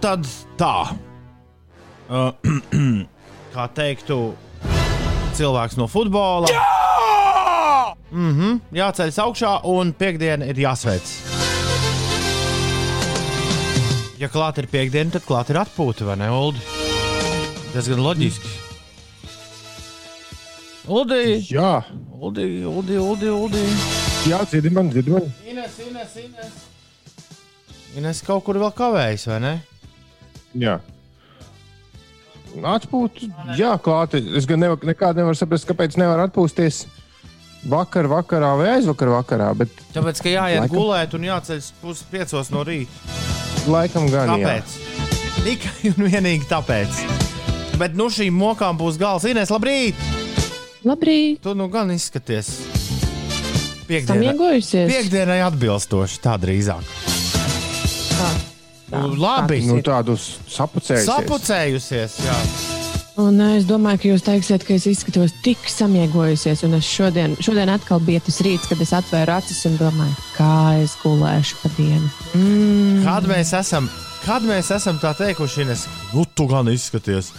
tad tā. Uh, kā teiktu, cilvēks no futbola. Jā! Mm -hmm, jāceļas augšā un piekdiena ir jāsveic. Ja klāt ir piekdiena, tad klāt ir atpūta, vai ne, Ulu? Tas gan loģiski. Uldi! Jā, Uldi, Uldi, Uldi. jā dzirdi man, dzirdi man. Ines, Ines, Ines. Ines kaut kur vēl kavējas, vai ne? Jā. Atpūta, jā, klāte. Es gan nevar, nekādu nevaru saprast, kāpēc nevar atpūsties vakar, vakarā vai aizvakar vakarā, bet Tāpēc, ka jāiet Laikam. gulēt un jāceļas puses piecos no rīta. laikam gan jā. Kāpēc? Tikai un vienīgi tāpēc. Bet nu šīm mokām būs gals. Inês, labrīt! Labrīt! Tu nu gan izskaties. Piekdienai, piekdienai atbilstoši, tā drīzāk. Tā. Nu, labi, Nu, tādus sapucējusies. sapucējusies. Jā. Un eh, es domāju, ka jūs teiksiet, ka es izskatos tik samiegojusies. Un es šodien, šodien atkal bija tas rīts, kad es atvēru acis un domāju, kā es gulēšu pa dienu. Mm. Kad mēs esam, kad mēs esam tā teikuši, Ines, nu tu gan izskaties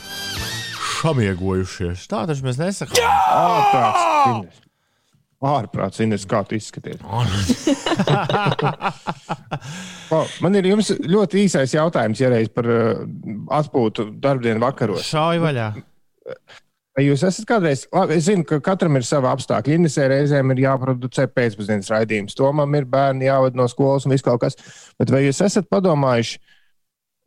samiegojušies. Tā taču mēs nesakām. Ārprāts, Ines. Ārprāts, Ines, kā tu izskaties. Man ir jums ļoti īsais jautājums, ja reiz par uh, atpūtu darbdienu vakaros. Šauj vaļā. Vai jūs esat kādreiz, labi, es zinu, ka katram ir sava apstākļa. Inesē reizēm ir jāproducē pēcpusdienas raidījums. Tomam ir bērni jāved no skolas un viss kaut kas. Bet vai jūs esat padomājuši un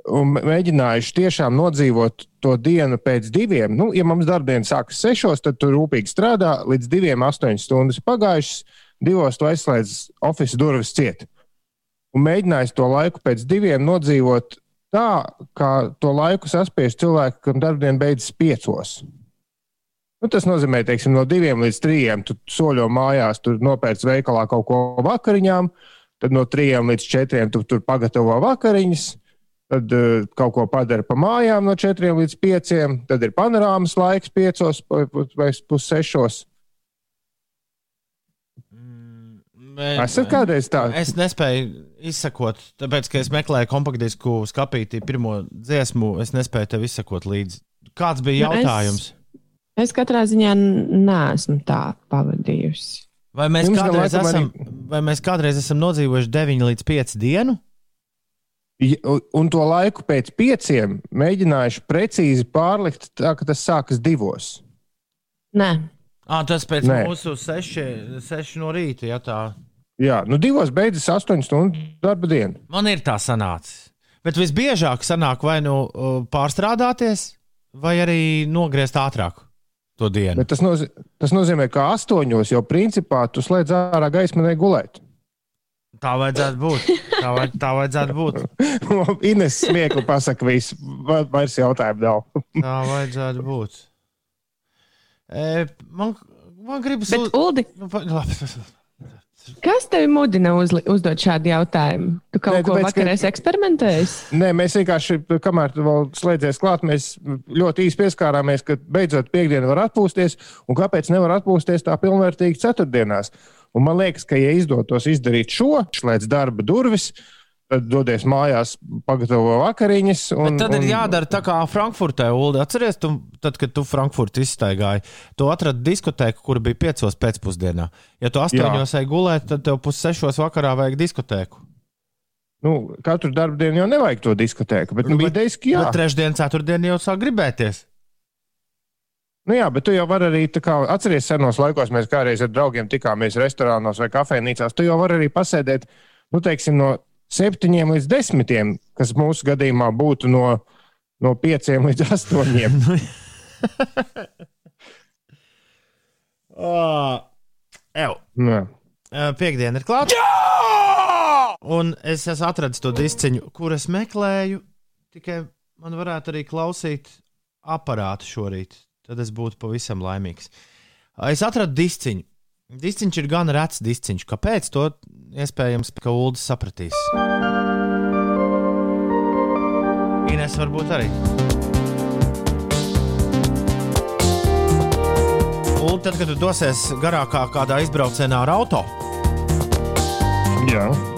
mēģinājuši tiešām nodzīvot to dienu pēc diviem? Nu, ja mums darbdiena sākas sešos, tad tu rūpīgi strādā, līdz diviem astoņas stundas pagājušas, divos tu aizslēdz oficiālu durvis ciet. Un mēģinājis to laiku pēc diviem nodzīvot tā, kā to laiku saspiež cilvēki, kam darbdiena beidzas piecos. Nu, tas nozīmē, ka no diviem līdz trijiem tu soļo mājās, tur nopērc veikalā kaut ko vakariņām, tad no trijiem līdz četriem tu tur pagatavo vakariņas, tad uh, kaut ko padara pa mājām no četriem līdz pieciem, tad ir panorāmas laiks piecos vai pus- pussešos. Esat kādreiz tā? Es nespēju izsekot, tāpēc, ka es meklēju kompaktdisku skapītī pirmo dziesmu. Es nespēju tev izsekot līdzi. Kāds bija Nu, es- jautājums? Es katrā ziņā neesmu tā pavadījusi. Vai mēs, Jums kādreiz esam, arī- vai mēs kādreiz esam nodzīvojuši 9 līdz 5 dienu? Un- to laiku pēc pieciem mēģinājuši precīzi pārlikt tā, ka tas sākas divos. Nē, À, tas pēc Nē. mūsu 6, 6 no rīta. Ja tā. Jā, nu divos beidzas astoņas stundu darba diena. Man ir tā sanācis. Bet visbiežāk sanāk vai nu pārstrādāties, vai arī nogriezt ātrāk to dienu. Bet tas, noz tas nozīmē, ka astoņos jau principā tu slēdz ārā gaismu negulēt. Tā vajadzētu būt. Tā, vaj, tā vajadzētu būt. Ines smiekli pasaka, visu. Va- Vairs jautājumu nav. Tā vajadzētu būt. E, man, man gribas bet Uldi, Nu, labi. kas tevi mudina uzli, uzdot šādu jautājumu? Tu kaut Nē, ko tāpēc, ka- vakar esi eksperimentējis? Nē, mēs vienkārši, kamēr tu vēl slēdzies klāt, mēs ļoti īsi pieskārāmies, ka beidzot piekdiena var atpūsties. Un kāpēc nevar atpūsties tā pilnvērtīgi ceturtdienās? Un man liekas, ka, ja izdotos izdarīt šo, slēdz darba durvis, tad dodies mājās, pagatavo vakariņas. Un, Bet tad ir un- jādara tā kā Frankfurtē, Ulu. Atceries, tu, tad, kad tu Frankfurtē izstaigāji, tu atradi diskotēku, kur bija piecos pēcpusdienā. Ja tu astoņos ej gulēt, tad tev pussešos vakarā vajag diskotēku. Nu, katru dienu jau nevajag to diskotēku, bet nu, bija idejas, ka jā. Trešdien, ceturtdien jau sāk gribēties. Nu jā, bet tu jau vari arī, kā atceries, senos laikos mēs kādreiz ar draugiem tikāmies restorānos vai kafejnīcās. Tu jau vari arī pasēdēt, nu, teiksim, no septiņiem līdz desmitiem, kas mūsu gadījumā būtu no, no pieciem līdz astoņiem. Uh, ew. Nē. Uh, Piektdiena ir klāta. Un es esmu atradzis to disciņu, kur es meklēju. Tikai man varētu arī klausīt aparātu šorīt. Tad es būtu pavisam laimīgs. Es atradu disciņu. Disciņš ir gan rets disciņš. Kāpēc? To iespējams, ka Ulas sapratīs. Ines varbūt arī. Ulu, tad, kad tu dosies garākā kādā izbraucienā ar automašīnu,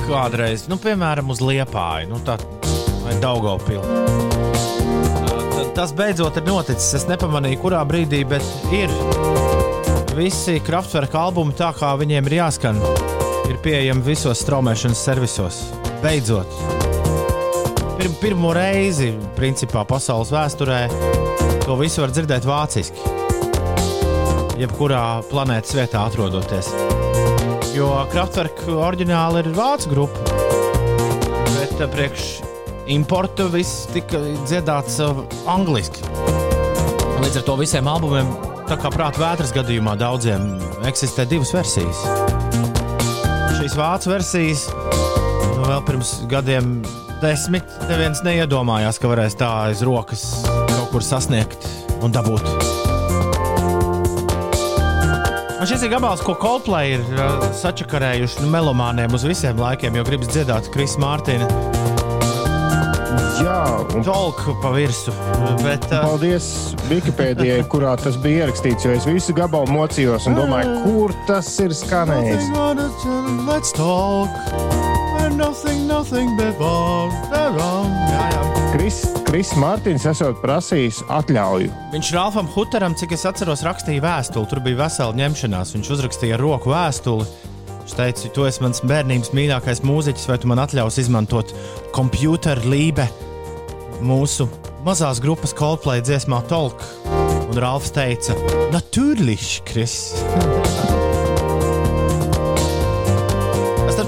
kādreiz, nu, piemēram, uz Liepāju, nu, tā vai Daugopili. Tas beidzot ir noticis. Es nepamanīju, kurā brīdī, bet ir visi kraftverka albumi tā, kā viņiem ir jāskan. Ir pieejami visos straumēšanas servisos. Beidzot! Pir pirmo reizi, principā, pasaules vēsturē to visu var dzirdēt vāciski. Jebkurā planētas vietā atrodoties. Jo Kraftwerka oriģināli ir vācu grupa. Bet eh, priekš importu viss tika dziedāts angliski. Līdz ar to visiem albumiem, tā kā prāta vētras gadījumā, daudziem eksistē divas versijas. Šīs vācu versijas nu, vēl pirms gadiem, desmit, neviens neiedomājās, ka varēs tā aiz rokas kaut kur sasniegt un dabūt. Man šis ir gabals, ko Coldplay ir uh, sačakarējuši nu, melomāniem uz visiem laikiem, jo gribas dziedāt Krisa Mārtiņa Jā, un tolku pa virsmu. Bet, uh, paldies Wikipēdijai, kurā tas bija ierakstīts. Jo es visu gabalu mocījos un domāju, kur tas ir skanējis. Let's talk. Nothing, nothing but wrong. Jā, jā. Kris, Kris Mārtiņš esot prasījis atļauju. Viņš Ralfam Huteram, cik es atceros, rakstīja vēstuli. Tur bija vesela ņemšanās. Viņš uzrakstīja roku vēstuli. Viņš teica, tu esi mans bērnības mīļākais mūziķis, vai tu man atļausi izmantot computeru lībe mūsu mazās grupas Coldplay dziesmā Talk. Un Ralfs teica, Naturlich, Kris.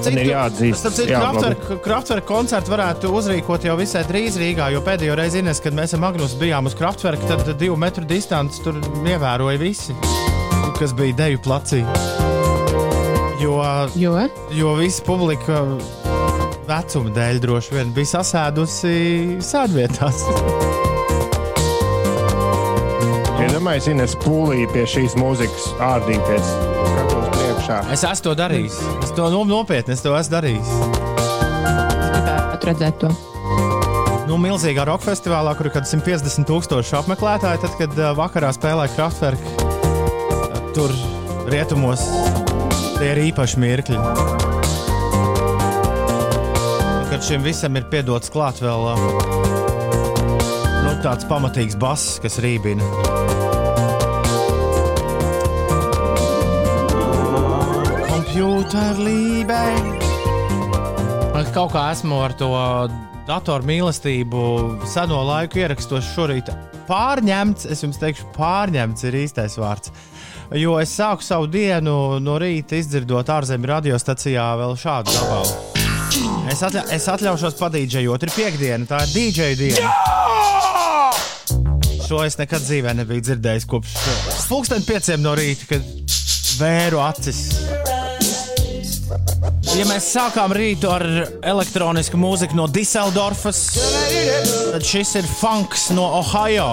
Ir jāatzīst, Starp citu, jā, Kraftwerk- Kraftwerk koncertu varētu uzrīkot jau visai drīz Rīgā, jo pēdējo reizi, Ines, kad mēs ar Magnus bijām uz Kraftwerk, tad divu metru distanci tur ievēroja visi, kas bija deju placī. Jo, Jo? jo visa publika vecuma dēļ droši vien bija sasēdusi sēdvietās. Iedomājieties, ja Ines pūlī pie šīs mūzikas ārdīties. Es esmu to darījis. Es to no, nopietni es to esmu darījis. Gribētu redzēt to. Nu, milzīgā roka festivālā, kur ir kaut kādi 150 tūkstoši apmeklētāji, tad, kad uh, vakarā spēlēja Kraftwerk, uh, tur rietumos tie ir īpaši mirkļi. Kad šim visam ir piedots klāt vēl uh, nu, tāds pamatīgs bass, kas rībina. Computerlībai. Es kaut kā esmu ar to datoru mīlestību seno laiku ierakstos šorīt. Pārņemts, es jums teikšu, pārņemts ir īstais vārds. Jo es sāku savu dienu no rīta izdzirdot ārzemju radiostacijā vēl šādu gabalu. Es, atļa es atļaušos padīdžejot, ir piekdiena, tā ir DJ diena. Šo es nekad dzīvē nebiju dzirdējis kopš pulksten pieciem no rīta, kad vēru acis. Ja mēs sākām rītu ar elektronisku mūziku no Diseldorfas, tad šis ir funks no Ohio.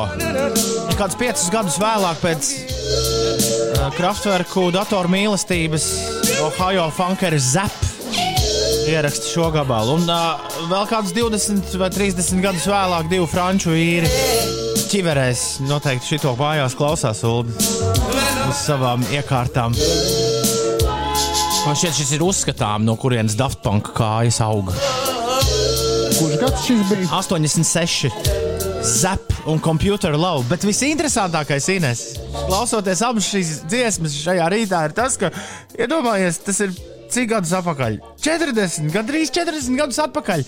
Kāds piecus gadus vēlāk, pēc Kraftwerku datoru mīlestības, Ohio funkeri Zap ieraksta šo gabalu. Un uh, vēl kādus 20 vai 30 gadus vēlāk, divi franču vīri ķiverēs noteikti šito mājās klausās Ulu uz savām iekārtām. Man šķiet, šis ir uzskatām, no kurienes Daft Punk kājas auga. Kurš gads šis bija? 86. Zap un computer love. Bet visinteresantākais, Ines, klausoties abas šīs dziesmas šajā rītā, ir tas, ka, iedomājieties, tas ir cik gadus atpakaļ? 40, gandrīz 40 gadus atpakaļ,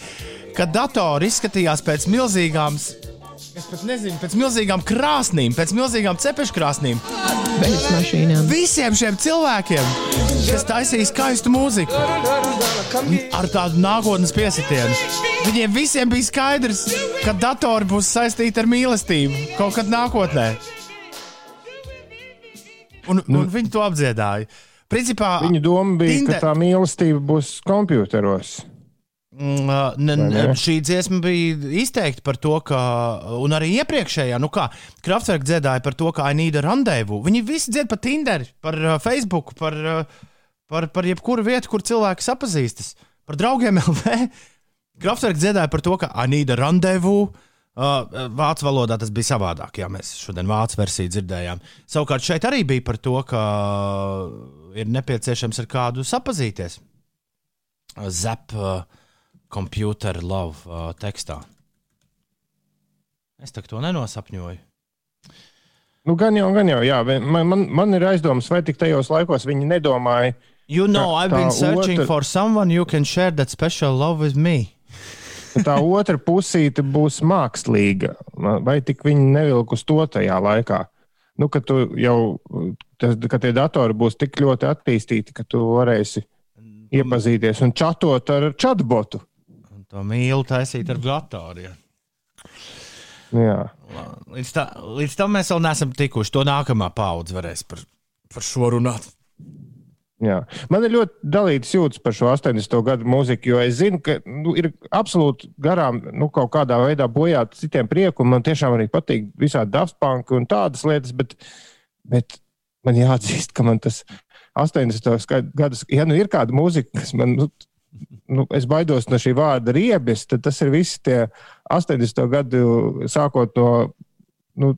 kad datori izskatījās pēc milzīgām. Es pat nezinu, pēc milzīgām krāsnīm, pēc milzīgām cepeškrāsnīm. Bez mašīnām. Visiem šiem cilvēkiem, kas taisīja skaistu mūziku, ar tādu nākotnes piesitienu, viņiem visiem bija skaidrs, ka datori būs saistīti ar mīlestību kaut kad nākotnē. Un, un viņi to apdziedāja. Principā, Viņa doma bija, Tinder- ka tā mīlestība būs komputeros. Mm, ne, ne, šī dziesma bija izteikti par to, ka, un arī iepriekšējā, nu kā Kraftwerk dziedāja par to, ka I need a rendezvous. Viņi visi dzied par Tinder, par Facebook, par, par, par jebkuru vietu, kur cilvēki sapazīstas, par draugiem LV. Kraftwerk dziedāja par to, ka I need a rendezvous. Vācu valodā tas bija savādāk, ja mēs šodien vācu versiju dzirdējām. Savukārt šeit arī bija par to, ka ir nepieciešams ar kādu sapazīties. Zep uh, computer love uh, tekstā. Es to nenosapņoju. Nu, gan jau, gan jau, jā. Man, man, man ir aizdomas, vai tik tajos laikos viņi nedomāja. You know, I've been searching otra... for someone you can share that special love with me. tā otra pusīte būs mākslīga. Vai tik viņi nevilk uz to tajā laikā? Nu, ka tu jau, tas, ka tie datori būs tik ļoti attīstīti, ka tu varēsi iepazīties un čatot ar chatbotu. To mīlu taisīt ar datoriem. Jā. Līdz, tā, līdz tam mēs vēl neesam tikuši. To nākamā paudze varēs par, par šo runāt. Jā. Man ir ļoti dalīts jūtas par šo 80. gadu mūziku, jo es zinu, ka nu, ir absolūti garām nu, kaut kādā veidā bojāt citiem prieku. Man tiešām arī patīk visādi Daftpunk un tādas lietas, bet, bet man jāatzīst, ka man tas 80. gadus, ja nu ir kāda mūzika, kas man, nu, nu, es baidos no šī vārda riebis, tad tas ir visi tie 80. gadu, sākot no, nu,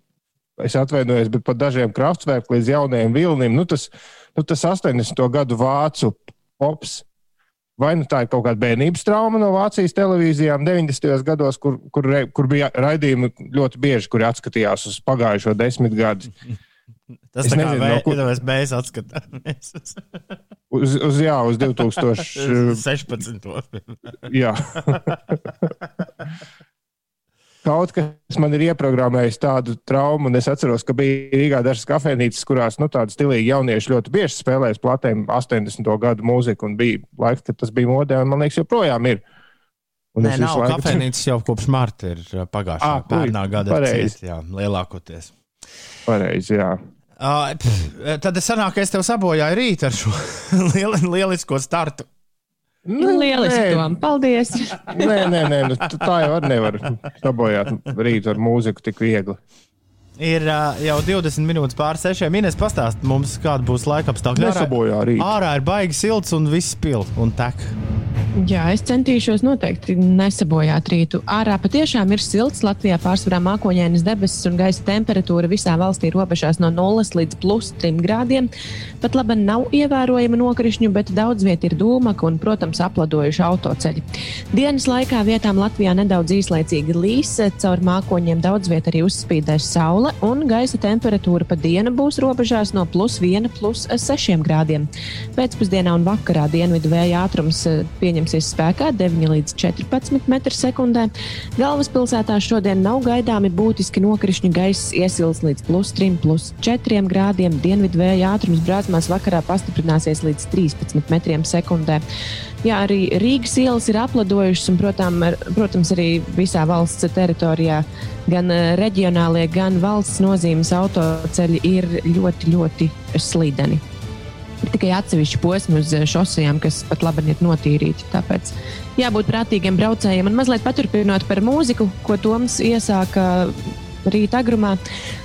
es atvainojos, bet pat dažiem kraftsvēkiem līdz jaunajiem vilnim. Nu, tas, nu, tas 80. gadu vācu pops. Vai nu tā ir kaut kāda bērnības trauma no Vācijas televīzijām 90. gados, kur, kur, kur bija raidījumi ļoti bieži, kuri atskatījās uz pagājušo desmit gadu. Tas es tā nezinu, kā vē, no, mēs, mēs atskatāmies. uz, uz, jā, uz 2016. jā. Kaut kas man ir ieprogrammējis tādu traumu, un es atceros, ka bija Rīgā dažas kafejnīcas, kurās nu, tādi stilīgi jaunieši ļoti bieži spēlēja platēm 80. gadu mūziku, un bija laiks, kad tas bija modē, un man liekas, joprojām ir. Un Nē, nav laiku... kafejnīcas jau kopš marta ir pagājušā ah, pērnā gada ciet, jā, lielākoties. Pareizi, jā. Uh, pff, tad es sanāku, ka es tev sabojāju rīt ar šo lielisko startu. Nu, Lieliski, Tom. Paldies! nē, nē, nē nu, tā jau nevar sabojāt rītu ar mūziku tik viegli. Ir uh, jau 20 minūtes pār 6. Minēs pastāst mums, kāda būs laika apstākļi. Nesabojā arī. Ārā ir baigi silts un viss pilns un tek. Jā, es centīšos noteikti nesabojāt rītu. Ārā patiešām ir silts. Latvijā pārsvarā mākoņainas debesis un gaisa temperatūra visā valstī robežās no 0 līdz plus 3 grādiem. Pat labi nav ievērojama nokrišņu, bet daudz viet ir dūmaka un, protams, apladojuši autoceļi. Dienas laikā vietām Latvijā nedaudz īslaicīgi līs, caur mākoņiem daudz viet arī uzspīdēs saule saule un gaisa temperatūra pa dienu būs robežās no plus 1, plus 6 grādiem. Pēcpusdienā un vakarā dienvidu vēja ātrums eh, pieņemsies spēkā 9 līdz 14 m2. Galvaspilsētā šodien nav gaidāmi būtiski nokrišņu gaiss iesils līdz plus 3, plus 4 grādiem. Dienvidu vēja ātrums brāzmās vakarā pastiprināsies līdz 13 m2. Jā, arī Rīgas ielas ir apladojušas, un, protams, protams, arī visā valsts teritorijā gan eh, reģionālie, gan valsts nozīmes autoceļi ir ļoti, ļoti slīdeni. Ir tikai atsevišķi posmi uz eh, šosejām, kas pat labi ir notīrīti. Tāpēc jābūt prātīgiem braucējiem. Un mazliet paturpinot par mūziku, ko Toms iesāka rīta agrumā.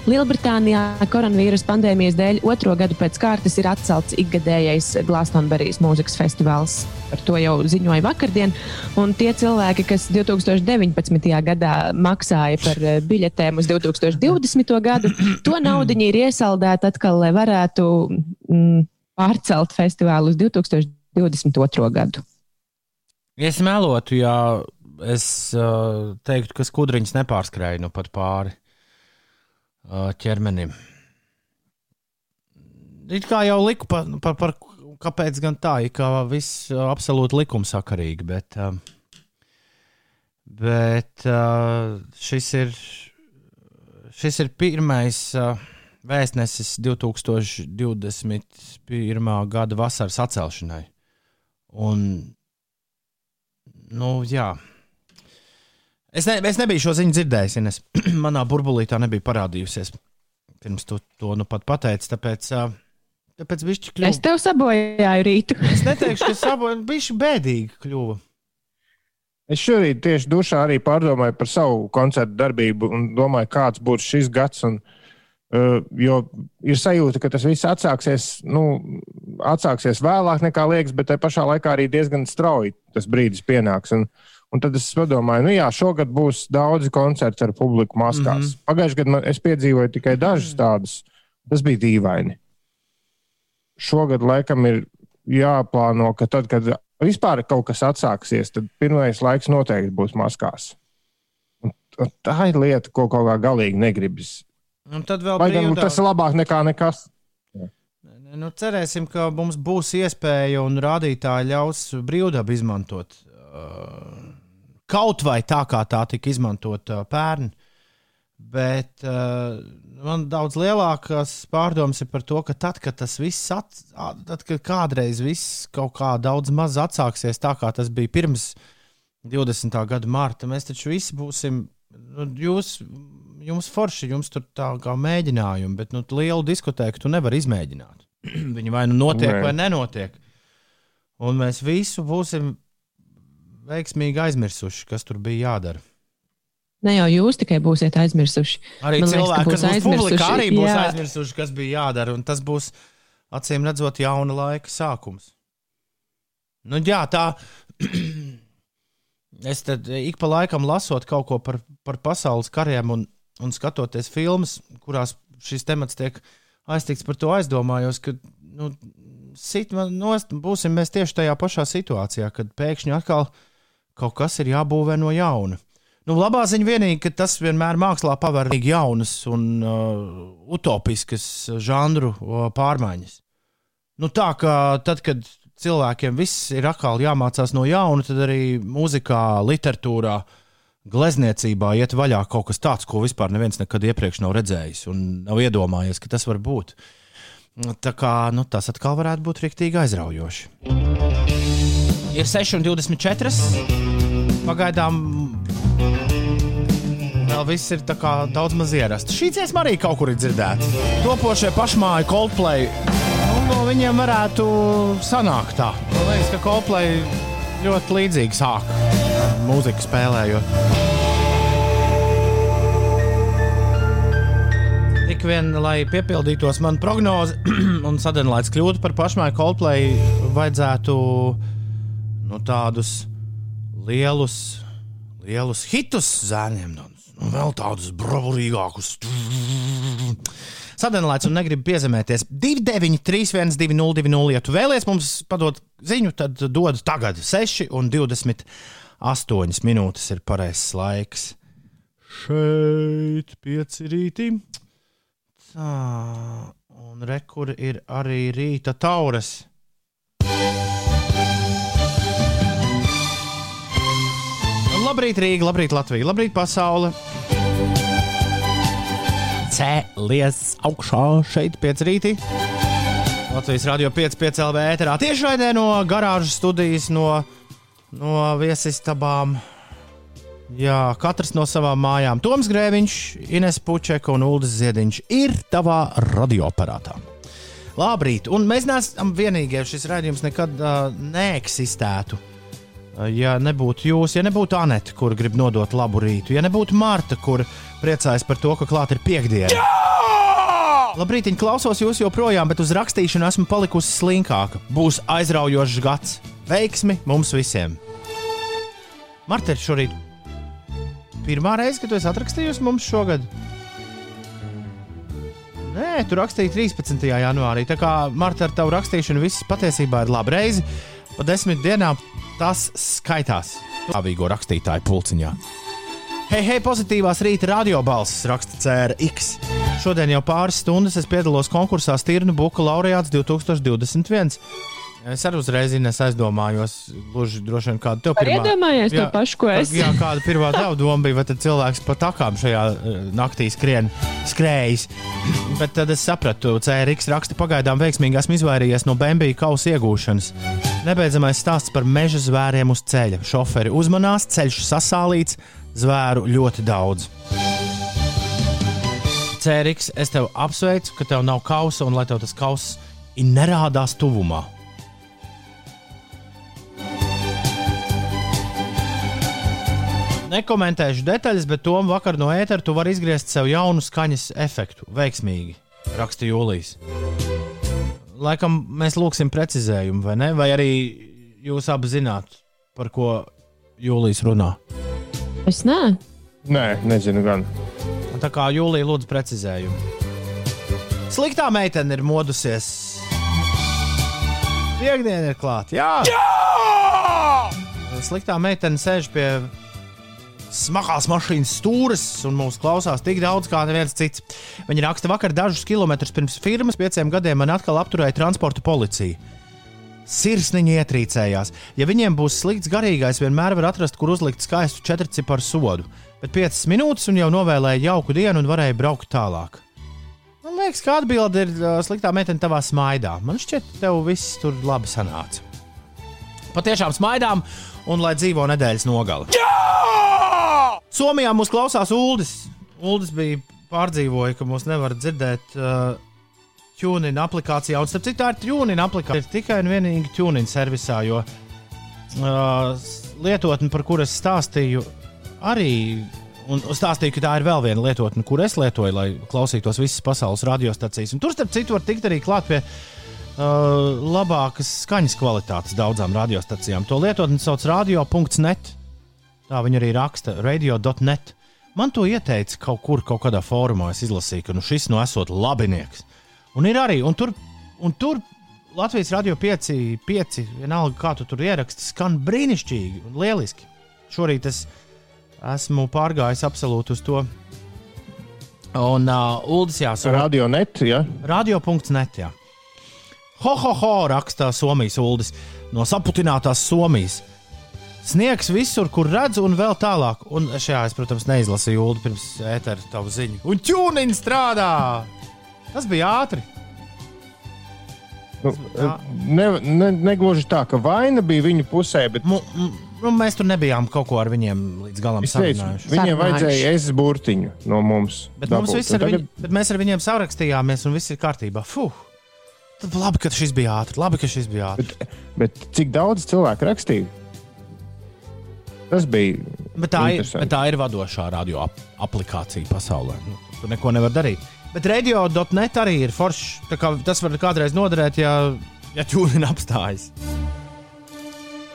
Lielbritānijā koronavīrusa pandēmijas dēļ otro gadu pēc kārtas ir atcelts ikgadējais Glastonberijas mūzikas festivāls. Par to jau ziņoja vakardien. Un tie cilvēki, kas 2019. gadā maksāja par eh, biļetēm uz 2020. gadu, to naudu ir iesaldēta atkal, lai varētu mm, pārcelt festivālu uz 2022. gadu. Es melotu, ja es uh, teiktu, ka skudriņš nepārskrēja nu pat pāri ķermenim. It kā jau liku par, par, par kāpēc gan tā, ir kā viss absolūti likumsakarīgi, bet, bet šis ir, šis ir pirmais vēstnesis 2021. gada vasaras atcelšanai. Un, nu, jā. Es, ne, es nebiju šo ziņu dzirdējis, ja es manā burbulī tā nebija parādījusies. Pirms tu to nu pat pateici, tāpēc, tāpēc bišķi kļuva. Es tev sabojāju rītu. es neteikšu, ka sabojāju, bišķi bēdīgi kļuva. Es šorīt tieši dušā arī pārdomāju par savu koncertu darbību un domāju, kāds būs šis gads. Un, uh, jo ir sajūta, ka tas viss atsāksies, nu, atsāksies vēlāk nekā liekas, bet tajā pašā laikā arī diezgan strauji tas brīdis pienāks. Un, uh, Un tad es padomāju, nu jā, šogad būs daudzi koncerti ar publiku maskās. Mm -hmm. Pagājušajā gadā es piedzīvoju tikai dažas tādas. Tas bija dīvaini. Šogad laikam ir jāplāno, ka tad, kad vispār kaut kas atsāksies, tad pirmais laiks noteikti būs maskās. Un tā ir lieta, ko kaut kā galīgi negribas. Un tad vēl Vai gan nu, tas ir labāk nekā nekas? Nu, cerēsim, ka mums būs iespēja un rādītāji ļaus brīvdabu izmantot. Uh, kaut vai tā, kā tā tika izmantota pērn. Bet uh, man daudz lielākas pārdomas ir par to, ka tad, kad tas viss, at, tad, kad kādreiz viss kaut kā daudz maz atsāksies tā, kā tas bija pirms 20. gada marta, mēs taču visi būsim. Nu, jūs, jums forši, jums tur tā kā mēģinājumi, bet nu, lielu diskotēku tu nevari izmēģināt. Viņi vai nu notiek. Nē. vai nenotiek. Un mēs visu būsim veiksmīgi aizmirsuši, kas tur bija jādara. Ne jau jūs tikai būsiet aizmirsuši. Arī Man liekas, cilvēki, ka būs kas būs publikā, arī būs jā. aizmirsuši, kas bija jādara. Un tas būs acīm redzot jauna laika sākums. Nu, jā, tā. es tad ik pa laikam lasot kaut ko par, par pasaules kariem un, un skatoties filmas, kurās šis temats tiek aiztikts par to aizdomājos, ka nu, sit nost, būsim mēs tieši tajā pašā situācijā, kad pēkšņi atkal kaut kas ir jābūvē no jauna. Nu, labā ziņa vienīgi, ka tas vienmēr mākslā paver jaunas un uh, utopiskas žanru uh, pārmaiņas. Nu, tā kā tad, kad cilvēkiem viss ir atkal jāmācās no jauna, tad arī mūzikā, literatūrā, glezniecībā iet vaļā kaut kas tāds, ko vispār neviens nekad iepriekš nav redzējis un nav iedomājies, ka tas var būt. Tā kā nu, tas atkal varētu būt rīktīgi aizraujoši. Ir 6,24. Pagaidām vēl viss ir daudz maz ierasts. Šī dziesma arī kaut kur ir dzirdēta. Topošie pašmāju Coldplay. Nu, no viņiem varētu sanākt tā. Man liekas, ka Coldplay ļoti līdzīgi sāk mūziku spēlējot. Tik vien, lai piepildītos man prognoze un sadarbības kļūtu par pašmāju Coldplay, vajadzētu nu, tādus lielus, lielus hitus zēniem, nu, nu, vēl tādus bravurīgākus. Sadarbības un negribu piezemēties. 293, 1202, ja tu vēlies mums padot ziņu, tad dod tagad 6 un 28 minūtes ir pareizs laiks. Šeit pieci rīti. Tā, un rekur ir arī rīta tauras. Labrīt, Rīga, labrīt, Latvija, labrīt, pasaule. Cēlies augšā šeit pēc rīta. Latvijas radio 5,5 LV ēterā tiešraidē no garāžas studijas, no, no viesistabām. Jā, katrs no savām mājām. Toms Grēviņš, Ines Pučeka un Ulris Ziediņš ir tavā radioaparātā. Labrīt, un mēs neesam vienīgie. Šis raidījums nekad uh, neeksistētu. Ja nebūtu jūs, ja nebūtu Anete, kur grib nodot labu rītu, ja nebūtu Marta, kur priecājas par to, ka klāt ir piekdiena. Labrīt, viņa klausos jūs joprojām, bet uz rakstīšanu esmu palikusi slinkāka. Būs aizraujošs gads. Veiksmi mums visiem! Marta ir šorīt pirmā reize, kad tu esi atrakstījusi mums šogad. Nē, tu rakstīji 13. janvārī. Tā kā Marta ar tavu rakstīšanu viss patiesībā ir labi reizi. Pa desmit dienām tas skaitās. Tāvīgo rakstītāju pulciņā. Hei, hei, pozitīvās rīta radiobalss, raksta CRX. Šodien jau pāris stundas es piedalos konkursā Stirnu Buka laureāts 2021. Es arī uzreiz Ines, aizdomājos, gluži droši vien kādu tev Var pirmā. iedomājies to pašu, ko es. Jā, kāda pirmā tava doma bija, vai tad cilvēks pa takām šajā eh, naktī skrien, skrējis. Bet tad es sapratu, CRX raksta pagaidām veiksmīgi esmu izvairījies no bambija kausa iegūšanas. Nebeidzamais stāsts par meža zvēriem uz ceļa. Šoferi uzmanās, ceļš sasālīts, zvēru ļoti daudz. CRX, es tevi apsveicu, ka tev nav kausa un lai tev tas kauss nerādās tuvumā. Nekomentēšu detaļas, bet Tom vakar no ētera tu vari izgriezt sev jaunu skaņas efektu. Veiksmīgi, raksta Jūlijas. Laikam mēs lūgsim precizējumu, vai ne? Vai arī jūs abi zināt, par ko Jūlijas runā? Es nē, Nē, nezinu, gan. Tā kā Jūlija lūdz precizējumu. Sliktā meitene ir modusies. Piektdiena ir klāta. Jā! Jā! Sliktā meitene sēž pie smagās mašīnas stūres un mūs klausās tik daudz kā neviens cits. Viņi raksta, vakar dažus kilometrus pirms firmas pieciem gadiem man atkal apturēja transporta policija. Sirsniņi ietrīcējās. Ja viņiem būs slikts garīgais, vienmēr var atrast, kur uzlikt skaistu četrciparu sodu. Bet piecas minūtes un jau novēlēja jauku dienu un varēja braukt tālāk. Man liekas, ka atbilde ir sliktā meitene tavā smaidā. Man šķiet, tev viss tur labi sanāca. Patiešām smaidām, un lai dzīvo nedēļas nogale. Jā! Somijā mūs klausās Uldis. Uldis bija pārdzīvoja, ka mūs nevar dzirdēt. Uh, TuneIn aplikācijā, un starp citu, tā ir TuneIn aplikācija. Ir tikai un vienīgi TuneIn servisā, jo uh, lietotne, par kuru es stāstīju, arī. Un stāstīju, ka tā ir vēl viena lietotne, kur es lietoju, lai klausītos visas pasaules radiostacijas. Un tur, starp citu, var tikt arī klāt pie uh, labākas skaņas kvalitātes daudzām radiostacijām. To lietotni sauc radio.net. Tā viņi arī raksta radio.net. Man to ieteica kaut kur, kaut kādā fórumā. Es izlasīju, ka nu, šis nu esot labinieks. Un ir arī, un tur, un tur Latvijas radio 5, 5, vienalga kā tu tur ieraksti, skan brīnišķīgi un lieliski. Šorīt es esmu pārgājis absolūti uz to. Un uh, Uldis jāsaka, Radio net, ja? radio.net. Jā. Ho, ho, ho, rakstā Somijas Uldis no saputinātās Somijas. Sniegs visur, kur redzu, un vēl tālāk. Un šajā es, protams, neizlasīju Ulu pirms ētera tavu ziņu. Un ķūniņš strādā! Tas bija ātri. Nu, ne, ne, negluži tā, ka vaina bija viņu pusē, bet M nu, mēs tur nebijām kaut ko ar viņiem līdz galam es teicu, sarunājuši. viņiem vajadzēja es burtiņu no mums. Bet, mums dabūt. ar tagad- viņu, bet mēs ar viņiem sarakstījāmies, un viss ir kārtībā. Fuh! Labi, ka šis bija ātri. Labi, ka šis bija ātri. Bet, bet cik daudz cilvēku rakstīja? Tas bija. Bet tā, ir, bet tā ir vadošā radio ap aplikācija pasaulē. Nu, tur neko nevar darīt. Bet radio.net arī ir foršs. Tas var kādreiz noderēt, ja, ja ķūniņa apstājas.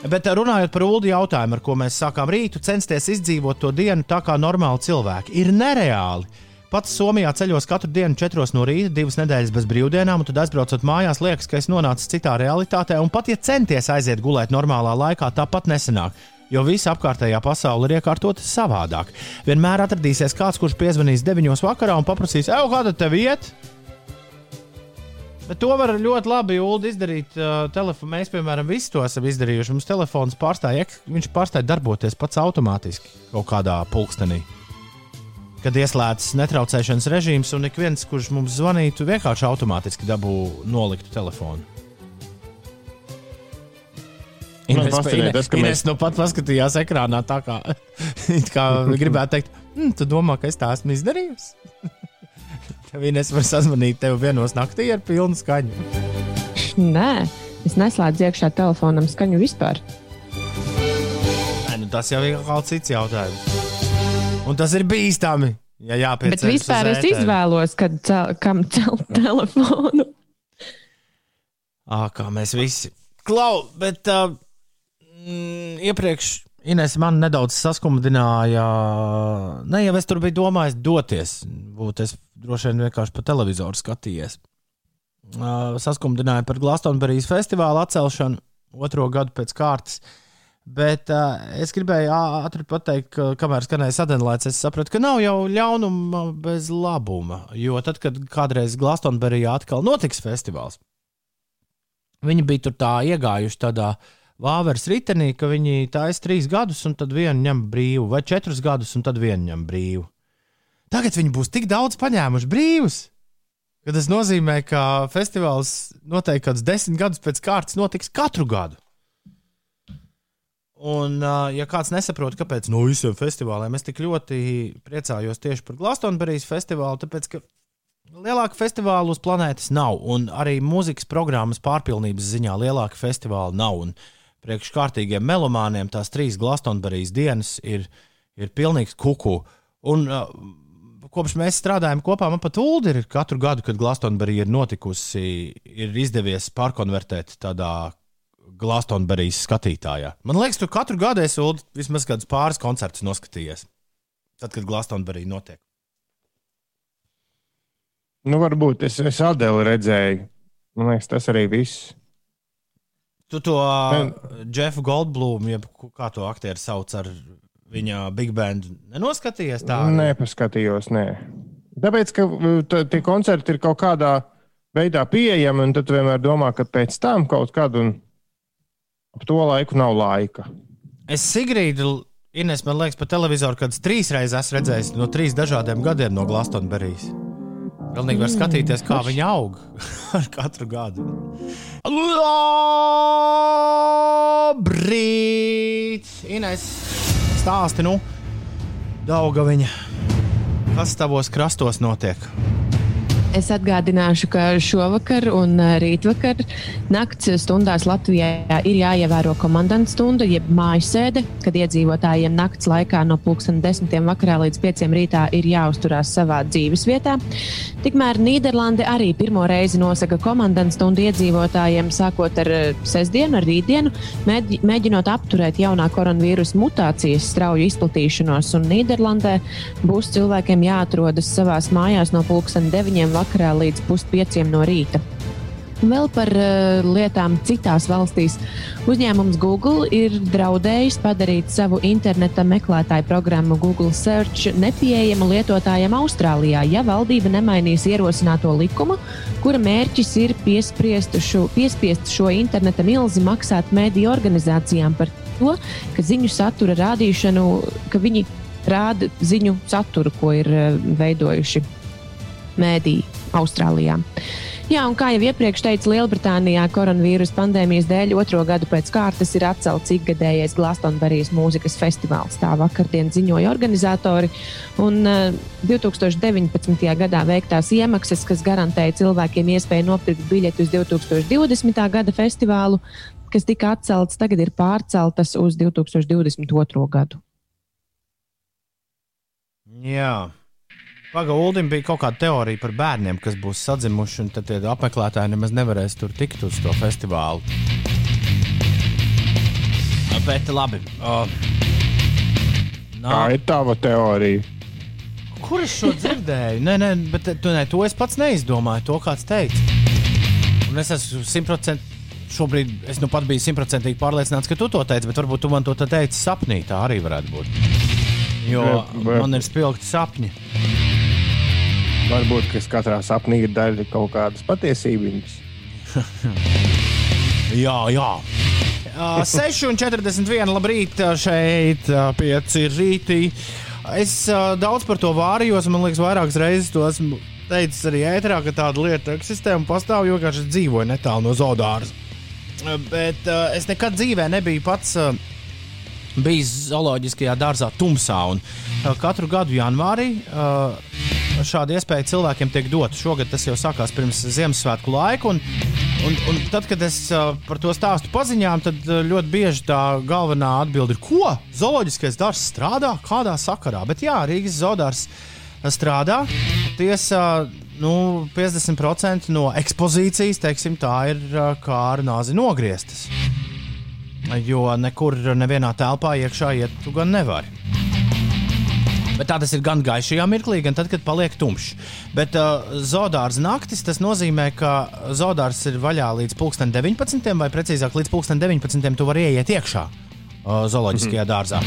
Bet runājot par ULDI jautājumu, ar ko mēs sākām rītu, censties izdzīvot to dienu tā kā normāli cilvēki, ir nereāli. Pats Somijā ceļos katru dienu, 4 no rīta, divas nedēļas bez brīvdienām, un tad aizbraucot mājās, liekas, ka es nonācu citā realitātē. Un pat ja centies aiziet gulēt normālā laikā, tāpat nesanāk. Jo visa apkārtējā pasaule ir iekārtota savādāk. Vienmēr atradīsies kāds, kurš piezvanīs 9 vakarā un paprasīs, ej, kāda tev iet? Bet to var ļoti labi Ulu, izdarīt. Uh, mēs, piemēram, visi to esam izdarījuši. Mums telefons pārstāja, viņš pārstāja darboties pats automātiski kaut kādā pulkstenī. Kad ieslēdzas netraucēšanas režīms, un ik viens, kurš mums zvanītu, vienkārši automātiski dabū noliktu telefonu. Ines, Ines, tas, ka Ines mēs- nu pat paskatījās ekrānā tā kā, it kā gribētu teikt, hm, tu domā, ka es tā esmu izdarījusi? Tev Ines var sazvanīt tev vienos naktī ar pilnu skaņu. Nē, es neslēdzu iekšā telefonam skaņu vispār. Nē, nu tas jau ir kaut kāds cits jautājums. Un tas ir bīstami. Ja jāpieceļas Bet vispār es izvēlos, kad cel, kam celt telefonu. Ā, kā mēs visi. Klau, bet uh, mm, iepriekš Ines man nedaudz saskumdināja. Ne jau es tur biju domājis doties. Būtu es droši vien vienkārši pa televizoru skatījies. Uh, saskumdināja par Glastonburgas festivāla atcelšanu otro gadu pēc kārtas. Bet uh, es gribēju ātri pateikt, ka kamēr skanēja sadalīts, es sapratu, ka nav jau ļaunuma bez labuma. Jo tad, kad kādreiz Glastonburgā atkal notiks festivāls, Viņi bija tur tā iegājuši tādā vāveres ritenī, ka viņi taisa trīs gadus, un tad vienu ņem brīvu, vai četrus gadus, un tad vienu ņem brīvu. Tagad viņi būs tik daudz paņēmuši brīvus, ka tas nozīmē, ka festivāls noteikti kāds desmit gadus pēc kārtas notiks katru gadu. Un, ā, ja kāds nesaprot, kāpēc no visiem festivāliem es tik ļoti priecājos tieši par Glastonburgas festivālu, tāpēc, ka Lielāka festivāla uz planētas nav, un arī mūzikas programmas pārpilnības ziņā lielāka festivāla nav. Un priekš kārtīgiem melomāniem tās trīs Glastonburgas dienas ir, ir pilnīgs kuku. Un, uh, kopš mēs strādājam kopā, man pat ULD ir katru gadu, kad Glastonburga ir notikusi, ir izdevies pārkonvertēt tādā Glastonburgas skatītājā. Man liekas, tu katru gadu esi vismaz kādus pāris koncertus noskatījies. Tad, kad Glastonburga notiek. Nu, varbūt es, es Adeli redzēju. Man liekas, tas arī viss. Tu to uh, Jeffu Goldblumu, jeb kā to aktieru sauc ar viņa Big Band nenoskatījās tā? Nepaskatījos, nē. Tāpēc, ka tie koncerti ir kaut kādā veidā pieejami, un tad vienmēr domā, ka pēc tam kaut kad un ap to laiku nav laika. Es Sigrīdu, Ines, man liekas, pa televizoru kādas trīs reizes esmu redzējis no trīs dažādiem gadiem no Glastonberijas. Pilnīgi var skatīties, kā viņi aug ar katru gadu. Labrīt! Ines, stāsti, nu, Dauga viņa. Kas tavos krastos notiek? Es atgādināšu, ka šovakar un rītvakar nakts stundās Latvijā ir jāievēro komandanta stunda, jeb mājas sēde, kad iedzīvotājiem nakts laikā no 10. vakarā līdz 5. rītā ir jāuzturās savā dzīves vietā. Tikmēr Nīderlande arī pirmo reizi nosaka komandanta stundu iedzīvotājiem sākot ar sestdienu, ar rītdienu, mēģinot apturēt jaunā koronavīrusa mutācijas strauju izplatīšanos. Un Nīderlandē būs cilvēkiem jāatrodas savās mājās no 9 vakarā līdz puspieciem no rīta. Vēl par uh, lietām citās valstīs. Uzņēmums Google ir draudējis padarīt savu interneta meklētāju programmu Google Search nepieejamu lietotājiem Austrālijā, ja valdība nemainīs ierosināto likumu, kura mērķis ir piespiest šo, piespiest šo interneta milzi maksāt mediju organizācijām par to, ka ziņu satura rādīšanu, ka viņi rāda ziņu saturu, ko ir uh, veidojuši mēdī Austrālijā. Jā, un kā jau iepriekš teicu, Lielbritānijā koronavīrusa pandēmijas dēļ otro gadu pēc kārtas ir atcelts ikgadējais Glastonberijas mūzikas festivāls. Tā vakardien ziņoja organizatori. Un uh, eh, 2019. gadā veiktās iemaksas, kas garantēja cilvēkiem iespēju nopirkt biļeti uz 2020. gada festivālu, kas tika atcelts, tagad ir pārceltas uz 2022. gadu. Jā. Pagaidām, Ulim bija kaut kāda teorija par bērniem, kas būs sadzimuši, un tad tie apmeklētāji nemaz nevarēs tur tikt uz to festivālu. Bet labi. Uh, nā. Tā ir tava teorija. Kur es šo dzirdēju? nē, nē, bet tu, nē, to es pats neizdomāju. To kāds teica. Un es esmu simtprocentīgi. Šobrīd es nu pat biju simtprocentīgi pārliecināts, ka tu to teici, bet varbūt tu man to teici sapnī. Tā arī varētu būt. Jo man ir spilgti sapņi. Varbūt katrā sapnī ir daļa kaut kādas patiesības. jā, jā. Uh, 6,41. Labrīt, šeit pieci rītī. Es daudz par to vārījos, man liekas, vairākas reizes to esmu teicis arī ēterā, ka tāda lieta eksistē un pastāv, jo vienkārši dzīvoju netālu no zoodārza. Uh, bet es nekad dzīvē nebiju pats. Uh, bijis zooloģiskajā dārzā tumsā. Un, uh, katru gadu janvārī uh, šāda iespēja cilvēkiem tiek dota. Šogad tas jau sākās pirms Ziemassvētku laika. Un, un, un tad, kad es uh, par to stāstu paziņām, tad uh, ļoti bieži tā galvenā atbilde ir, ko zooloģiskais dārzs strādā, kādā sakarā. Bet jā, Rīgas zoodārs strādā. Tiesa, nu, 50% no ekspozīcijas, teiksim, tā ir uh, kā ar nāzi nogrieztas. Jo nekur, nevienā telpā iekšā iet, tu gan nevari. Bet tā tas ir gan gaišajā mirklī, gan tad, kad paliek tumšs. Bet uh, zoodārs naktis tas nozīmē, ka zoodārs ir vaļā līdz 19. vai precīzāk līdz 19. tu vari ieiet iekšā uh, zooloģiskajā mm -hmm. dārzā.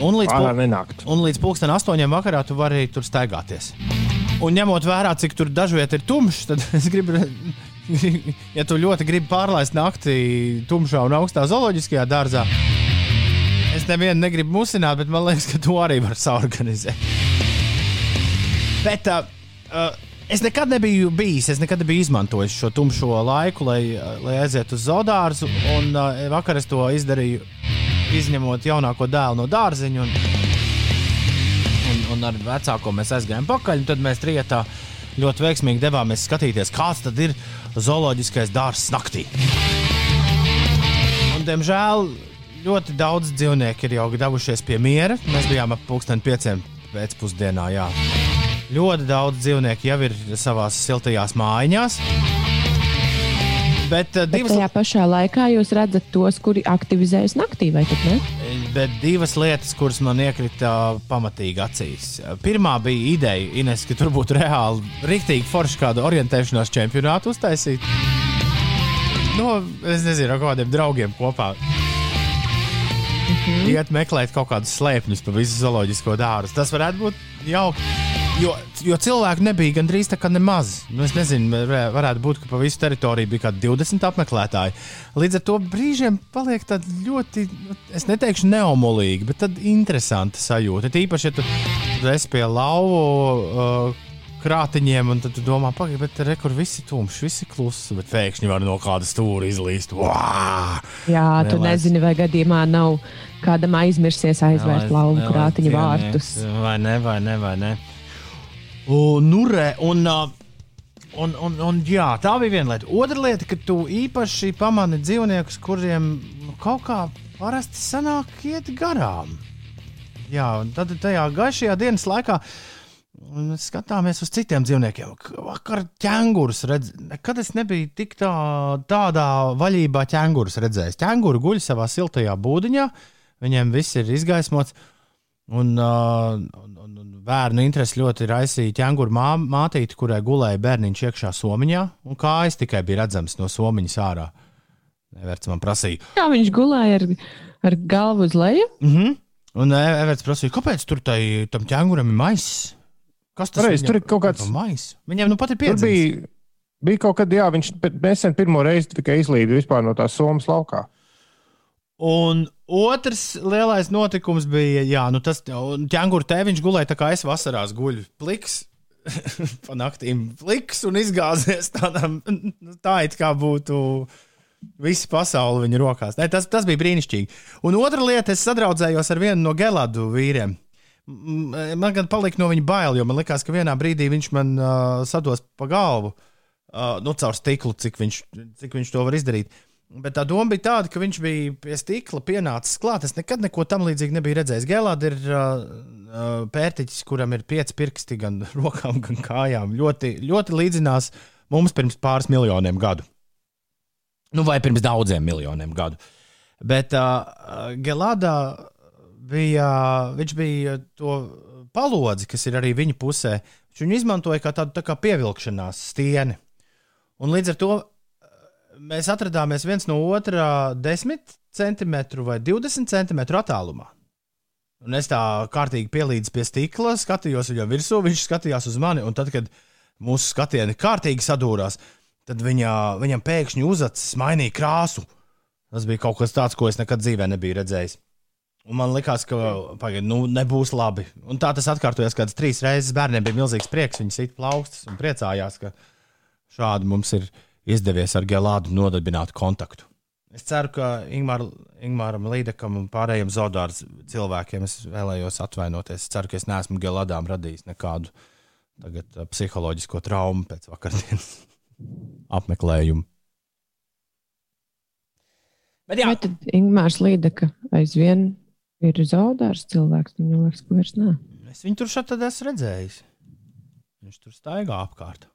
Un līdz, pul un līdz 8. vakarā tu vari tur staigāties. Un ņemot vērā, cik tur dažviet ir tumšs, tad es gribu ja tu ļoti gribi pārlaist naktī tumšā un augstā zooloģiskajā dārzā, es nevienu negribu musināt, bet man liekas, ka to arī var saorganizēt. Bet uh, uh, es nekad nebiju bijis, es nekad nebiju izmantojis šo tumšo laiku, lai, lai aizietu uz zoodārzu. Un uh, vakar es to izdarīju, izņemot jaunāko dēlu no dārziņa. Un, un, un ar vecāko mēs aizgājām pakaļ, un tad mēs trietā ļoti veiksmīgi devāmies skatīties, kāds tad ir zooloģiskais dārzs naktī. Un, diemžēl ļoti daudz dzīvnieku ir jau devušies pie miera. Mēs bijām ap pulksten pieciem pēcpusdienā. Jā. Ļoti daudz dzīvnieku jau ir savā siltajās mājās. Bet, uh, divas... Bet tajā pašā laikā jūs redzat tos, kuri aktivizējas naktī, vai ne? Bet divas lietas, kuras man iekrita pamatīgi acīs. Pirmā bija ideja, Ines, ka tur būtu reāli, rīktīgi forši kādu orientēšanās čempionātu uztaisīt. No, es nezinu, ar kādiem draugiem kopā. mm -hmm. iet meklēt kaut kādus slēpņus pa visu zooloģisko dārstu. Tas varētu būt jauki. Jo, jo cilvēku nebija gandrīz tā kā nemaz. Nu, es nezinu, varētu būt, ka pa visu teritoriju bija kaut kādi 20 apmeklētāji. Līdz ar to brīžiem paliek tāda ļoti, nu, es neteikšu neomolīga, bet tāda interesanta sajūta. Tīpaši, ja tu, tu esi pie lauva. Uh, krātiņiem, un tad tu domā, pagaidi, bet re, kur viss ir tumšs, viss ir kluss, bet pēkšņi var no kāda stūra izlīst. Wow! Jā, tu Nelēs. nezini, vai gadījumā nav kādam aizmirsies aizvērt lauvu krātiņu vārtus. Vai ne, vai ne, vai ne? Un, nu, re, un, un, un, un jā, tā bija viena lieta. Otra lieta, ka tu īpaši pamani dzīvniekus, kuriem nu, kaut kā parasti sanāk iet garām. Jā, un tad tajā gaišajā dienas laikā uh, mēs skatāmies uz citiem dzīvniekiem. Vakar ķēngurus redzēju. Nekad es nebiju tik tā, tādā vaļībā ķēngurus redzējis. Ķēnguri guļ savā siltajā būdiņā, viņiem viss ir izgaismots. Un, uh, un, un, un bērnu interesi ļoti raisīja ķēnguru mā, mātīte, kurai gulēja bērniņš iekšā somiņā, un kājas tikai bija redzams no somiņas ārā. Everts man prasīja. Kā viņš gulēja ar, ar galvu uz leju? Mm -hmm. Un Everts prasīja, kāpēc tur tai, tam ķēnguram ir maisis? Kas tas Reiz, tur ir kaut kāds mais? Viņam nu pat ir pieredze. Bija, bija kaut kad, jā, viņš nesen pirmo reizi tikai izlīda vispār no tās somas laukā. Un otrs lielais notikums bija, jā, nu tas ķēnguru tēviņš gulēja tā kā es vasarās guļu. Pliks, pa naktīm pliks un izgāzies tādam, tā it kā būtu visa pasaule viņa rokās. Ne, tas, tas bija brīnišķīgi. Un otra lieta, es sadraudzējos ar vienu no Geladu vīriem. Man gan palika no viņa bail, jo man likās, ka vienā brīdī viņš man uh, sados pa galvu, uh, nu, caur stiklu, cik viņš, cik viņš to var izdarīt. Bet tā doma bija tāda, ka viņš bija pie stikla pienācis klāt. Es nekad neko tam līdzīgu nebiju redzējis. Gelāda ir uh, uh, pērtiķis, kuram ir pieci pirksti gan rokām, gan kājām. Ļoti, ļoti līdzinās mums pirms pāris miljoniem gadu. Nu, vai pirms daudziem miljoniem gadu. Bet uh, Gelāda bija, viņš bija to palodzi, kas ir arī viņa pusē. Viņš viņu izmantoja kā tādu tā kā pievilkšanās stieni. Un līdz ar to mēs atradāmies viens no otra 10 centimetru vai 20 centimetru attālumā. Un es tā kārtīgi pielīdzu pie stikla, skatījos viņam virsū, viņš skatījās uz mani. Un tad, kad mūsu skatieni kārtīgi sadūrās, tad viņa, viņam pēkšņi uzacis mainīja krāsu. Tas bija kaut kas tāds, ko es nekad dzīvē nebiju redzējis. Un man liekas, ka pagaid, nu, nebūs labi. Un tā tas atkārtojās kādas trīs reizes. Bērniem bija milzīgs prieks. Viņi sit plaukstas un priecājās, ka šādi mums ir izdevies ar Gelādu nodibināt kontaktu. Es ceru, ka Ingmār, Ingmāram Līdekam un pārējiem Zodārs cilvēkiem es vēlējos atvainoties. Es ceru, ka es neesmu Gelādām radījis nekādu tagad, uh, psiholoģisko traumu pēc vakardienas apmeklējuma. Bet jā. Vai tad Ingmārs Līdeka aizvien ir zaudārs cilvēks, un man liekas, ka vairs nav. Es viņu tur šādi esmu redzējis. Viņš tur staigā apkārt.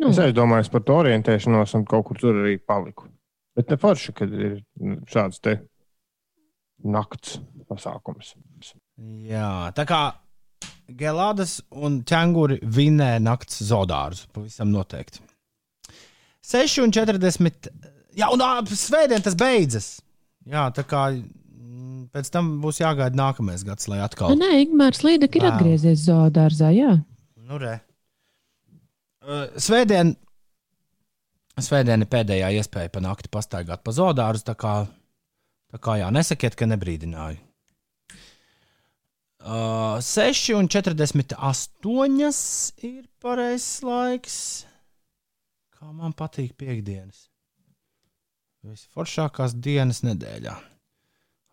Nu. Es aizdomājos par to orientēšanos, un kaut kur tur arī paliku. Bet ne forši, kad ir šāds te nakts pasākums. Jā, tā kā Gelādas un ķēnguri vinē nakts zodārus. Pavisam noteikti. 6,40. Jā, un svētdien tas beidzas. Jā, tā kā mm, pēc tam būs jāgaida nākamais gads, lai atkal. Nē, Ingūns Līdek ir atgriezies zoodārzā. Jā, nu, re. Svētdien, svētdien ir pēdējā iespēja pa nakti pastaigāt pa zoodārzu. Tā kā, tā kā jā, nesakiet, ka nebrīdināju. Uh, 6,48 ir pareizais laiks. Kā man patīk piekdienas. Visforšākās dienas nedēļā.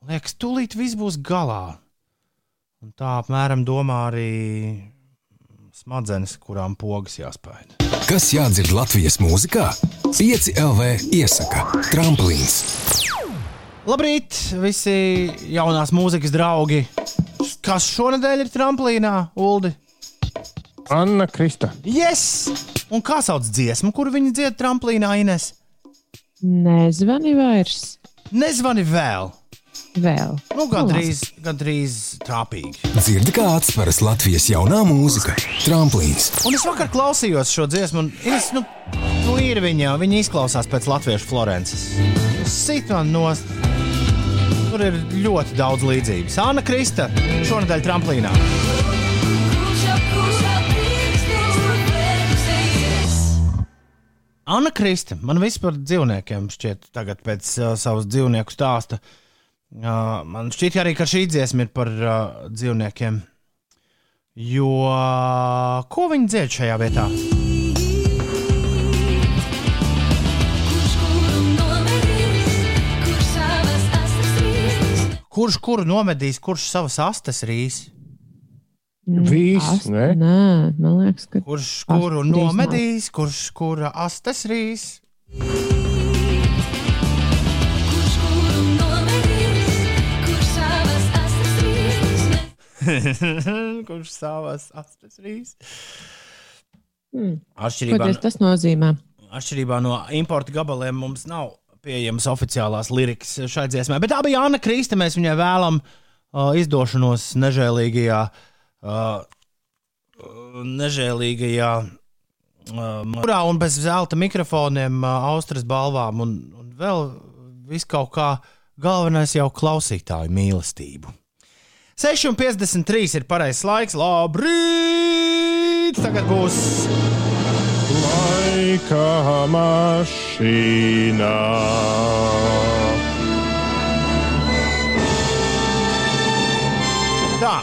Liekas, tūlīt viss būs galā. Un tā apmēram domā arī smadzenes, kurām pogas jāspēj. Kas jādzird Latvijas mūzikā? 5 LV iesaka Tramplīns. Labrīt, visi jaunās mūzikas draugi. Kas šonadēļ ir tramplīnā, Uldi? Anna Krista. Yes! Un kā sauc dziesmu, kuru viņi dzied tramplīnā, Ines? Nezvani vairs. Nezvani vēl. Vēl. Nu, gandrīz, gandrīz trāpīgi. Dzirdi, kā atspēras Latvijas jaunā mūzika - tramplīns. Un es vakar klausījos šo dziesmu, un es, nu, Nu, ir viņa, viņa izklausās pēc latviešu Florences. Sit man nost. Tur ir ļoti daudz līdzības. Anna Krista šonadēļ tramplīnā. Anna Krista, man viss par dzīvniekiem šķiet, tagad pēc uh, savas dzīvnieku stāsta. Uh, man šķiet arī, ka šī dziesma ir par uh, dzīvniekiem. Jo uh, ko viņi dzied šajā vietā? Kurš kuru nomedīs, kurš savas astes rīs? Vīs, Ast- ne? Nē, man liekas, ka Kurš kuru Astes drīz nomedīs, kurš kura astes rīs? kurš savas astes rīs? Hmm. Atšķirībā, Ko tas nozīmē? atšķirībā no importa gabaliem mums nav pieejamas oficiālās lirikas šai dziesmai. Bet tā bija Anna Krīste. Mēs viņai vēlam uh, izdošanos nežēlīgajā, uh, nežēlīgajā uh, mūrā un bez zelta mikrofoniem, uh, austras balvām un, un vēl viskaut kā. Galvenais jau klausītāju mīlestību. 6,53 ir pareizais laiks. Labrīt! Tagad būs Laika mašīnā. Tā.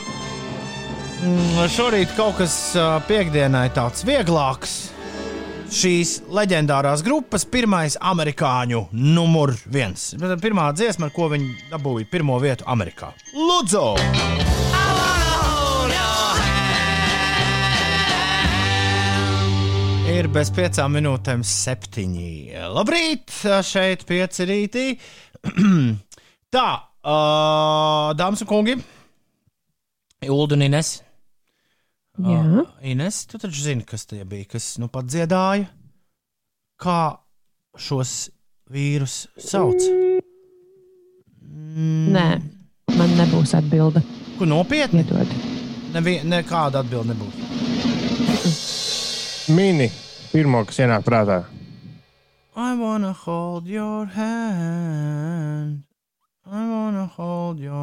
Mm, Šorīt kaut kas piekdienai tāds vieglāks. Šīs leģendārās grupas pirmais amerikāņu numur viens. Pirmā dziesma, ar ko viņi dabūja pirmo vietu Amerikā. Lūdzu! Ir bez piecām minūtēm septiņi. Labrīt, šeit pieci rītī. Tā, uh, dāmas un kungi, Ulu un Ines. Jā. Uh, Ines, tu taču zini, kas tie bija, kas nu pat dziedāja. Kā šos vīrus sauc? Mm, Nē, man nebūs atbilde. Ko nopietni? Iedod. Nevi- Nekāda atbilde nebūs. Mini. Pirmo, kas ienāk prātā. I wanna hold your hand. I wanna hold your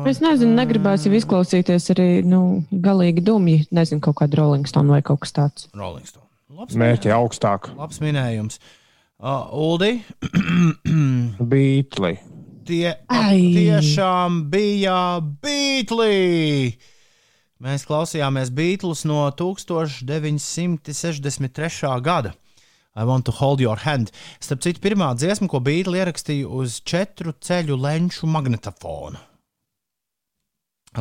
Es nezinu, negribēs jau izklausīties arī nu, galīgi dumji. Nezinu, kaut kāda Rolling Stone vai kaut kas tāds. Rolling Stone. Labs, Mērķi augstāk. labs minējums. Uh, Uldi, Beatli. tie Ai. tiešām bija Beatlī. Mēs klausījāmies Beatlus no 1963. gada. I want to hold your hand. Starp citu, pirmā dziesma, ko Beatles ierakstīja uz četru ceļu lenču magnetofonu.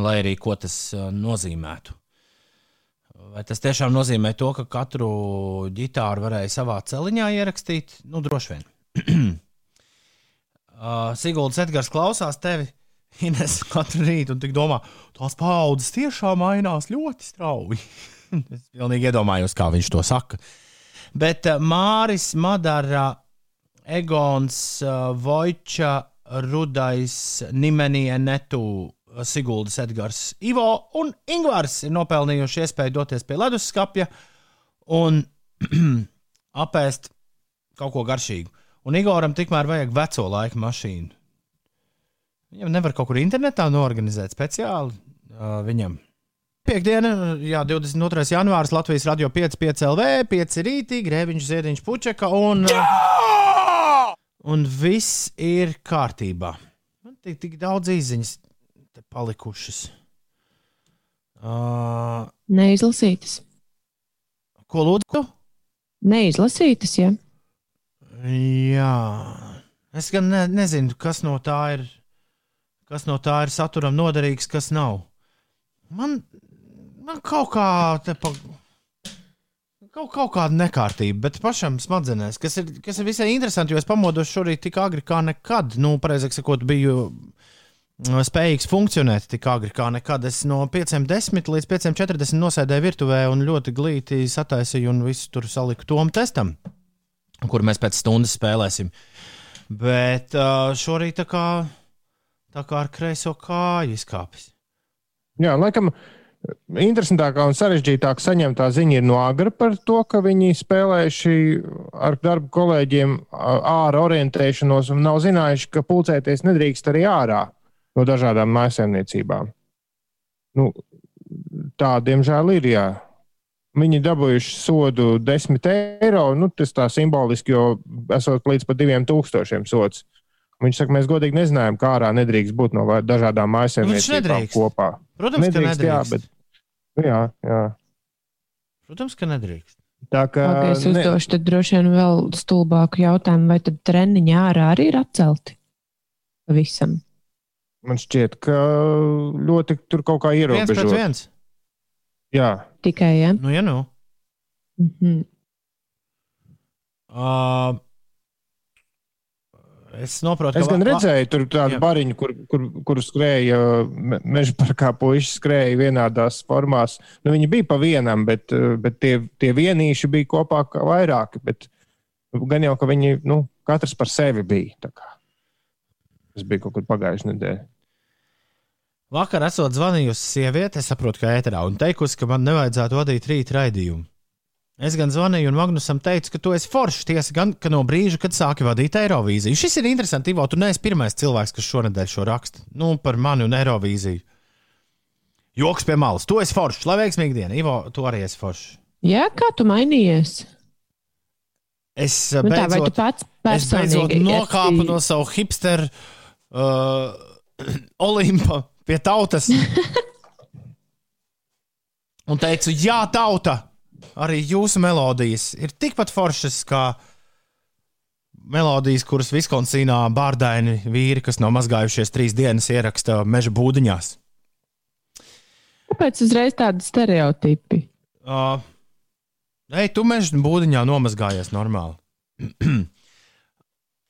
Lai arī ko tas uh, nozīmētu. Vai tas tiešām nozīmē to, ka katru ģitāru varēja savā celiņā ierakstīt? Nu, droši vien. uh, Siguldas Edgars klausās tevi, Ines, katru rītu un tik domā, tās paudzes tiešām mainās ļoti strauji. es pilnīgi iedomājos, kā viņš to saka. Bet uh, Māris Madara, Egons, uh, Vojča, Rudais, Nimenija, Netu, uh, Siguldas Edgars, Ivo un Ingvars ir nopelnījuši iespēju doties pie leduskapja un apēst kaut ko garšīgu. Un Igoram tikmēr vajag veco laika mašīnu. Viņam nevar kaut kur internetā norganizēt speciāli uh, viņam. Piektdiena, jā, 22. janvāris Latvijas radio 5,5 LV, 5 rītī, grēviņš, ziediņš, puķeka un. Jā! Un viss ir kārtībā. Man tik, tik daudz īziņas te palikušas. Uh, Neizlasītas. ko lūdzu? Neizlasītas, ja. Jā, es gan ne, nezinu, kas no tā ir. Kas no tā ir saturam noderīgs, kas nav. Man, man kaut kā te pa. Kaut, kaut kāda nekārtība, bet pašam smadzenēs, kas ir, kas ir visai interesanti, jo es pamodos šorīt tik agri kā nekad. Nu, pareizāk sakot, biju mm, spējīgs funkcionēt tik agri kā nekad. Es no 5.10 līdz 5.40 nosēdēju virtuvē un ļoti glīti sataisīju un visu tur saliku tomu testam, kur mēs pēc stundas spēlēsim. Bet šorīt tā kā, tā kā ar kreiso kāju izkāpis. Jā, laikam, Interesantākā un sarežģītākā saņemtā ziņa ir no Agra par to, ka viņi spēlējuši ar darbu kolēģiem ārā orientēšanos un nav zinājuši, ka pulcēties nedrīkst arī ārā no dažādām mājsaimniecībām. Nu, tā, diemžēl, ir. Jā. Viņi dabūjuši sodu 10 eiro. Nu, tas tā simboliski, jo esot līdz pat 2000 sots. Viņš saka, mēs godīgi nezinājām, kā ārā nedrīkst būt no dažādām mājsaimniecībām kopā. Protams, nedrīkst, ka nedrīkst. Jā, bet Jā, jā. Protams, ka nedrīkst. Tā kā okay, es uzdošu ne... droši vien vēl stulbāku jautājumu, vai tad treniņi ārā arī ir atcelti pavisam? Man šķiet, ka ļoti tur kaut kā ierobežot. Viens pret viens. Jā. Tikai, ja? Nu, ja nu. Mm -hmm. uh, Es saprotu, es gan redzēju, tur tādu jā. bariņu, kur, kur, kur skrēja meža parkā puikas, skrēja vienādās formās. Nu, viņi bija pa vienam, bet, bet tie, tie vienīši bija kopā vairāki. Bet gan jau, ka viņi nu, katrs par sevi bija. Tas bija kaut kur pagājušajā nedēļā. Vakar esot zvanījusi sieviete, es saprotu, ka ēterā, un teikusi, ka man nevajadzētu vadīt rīta raidījumu. Es gan zvanīju, un Magnusam teicu, ka tu esi foršs. Tiesa gan, ka no brīža, kad sāki vadīt Eirovīziju. Šis ir interesants, Ivo. Tu neesi pirmais cilvēks, kas šonadēļ šo raksta. Nu, par mani un Eirovīziju. Joks pie malas. Tu esi foršs. Lai veiksmīgi diena. Ivo, tu arī esi foršs. Jā, kā tu mainījies? Es nu, tā, beidzot, tu pats es beidzot nokāpu esi... no savu hipsteru uh, Olimpa pie tautas. un teicu, jā, tauta! Arī jūsu melodijas ir tikpat foršas kā melodijas, kuras Viskonsīnā bārdaini vīri, kas nav mazgājušies trīs dienas, ieraksta meža būdiņās. Kāpēc uzreiz tādi stereotipi? Uh, Ej, tu meža būdiņā nomazgājies normāli.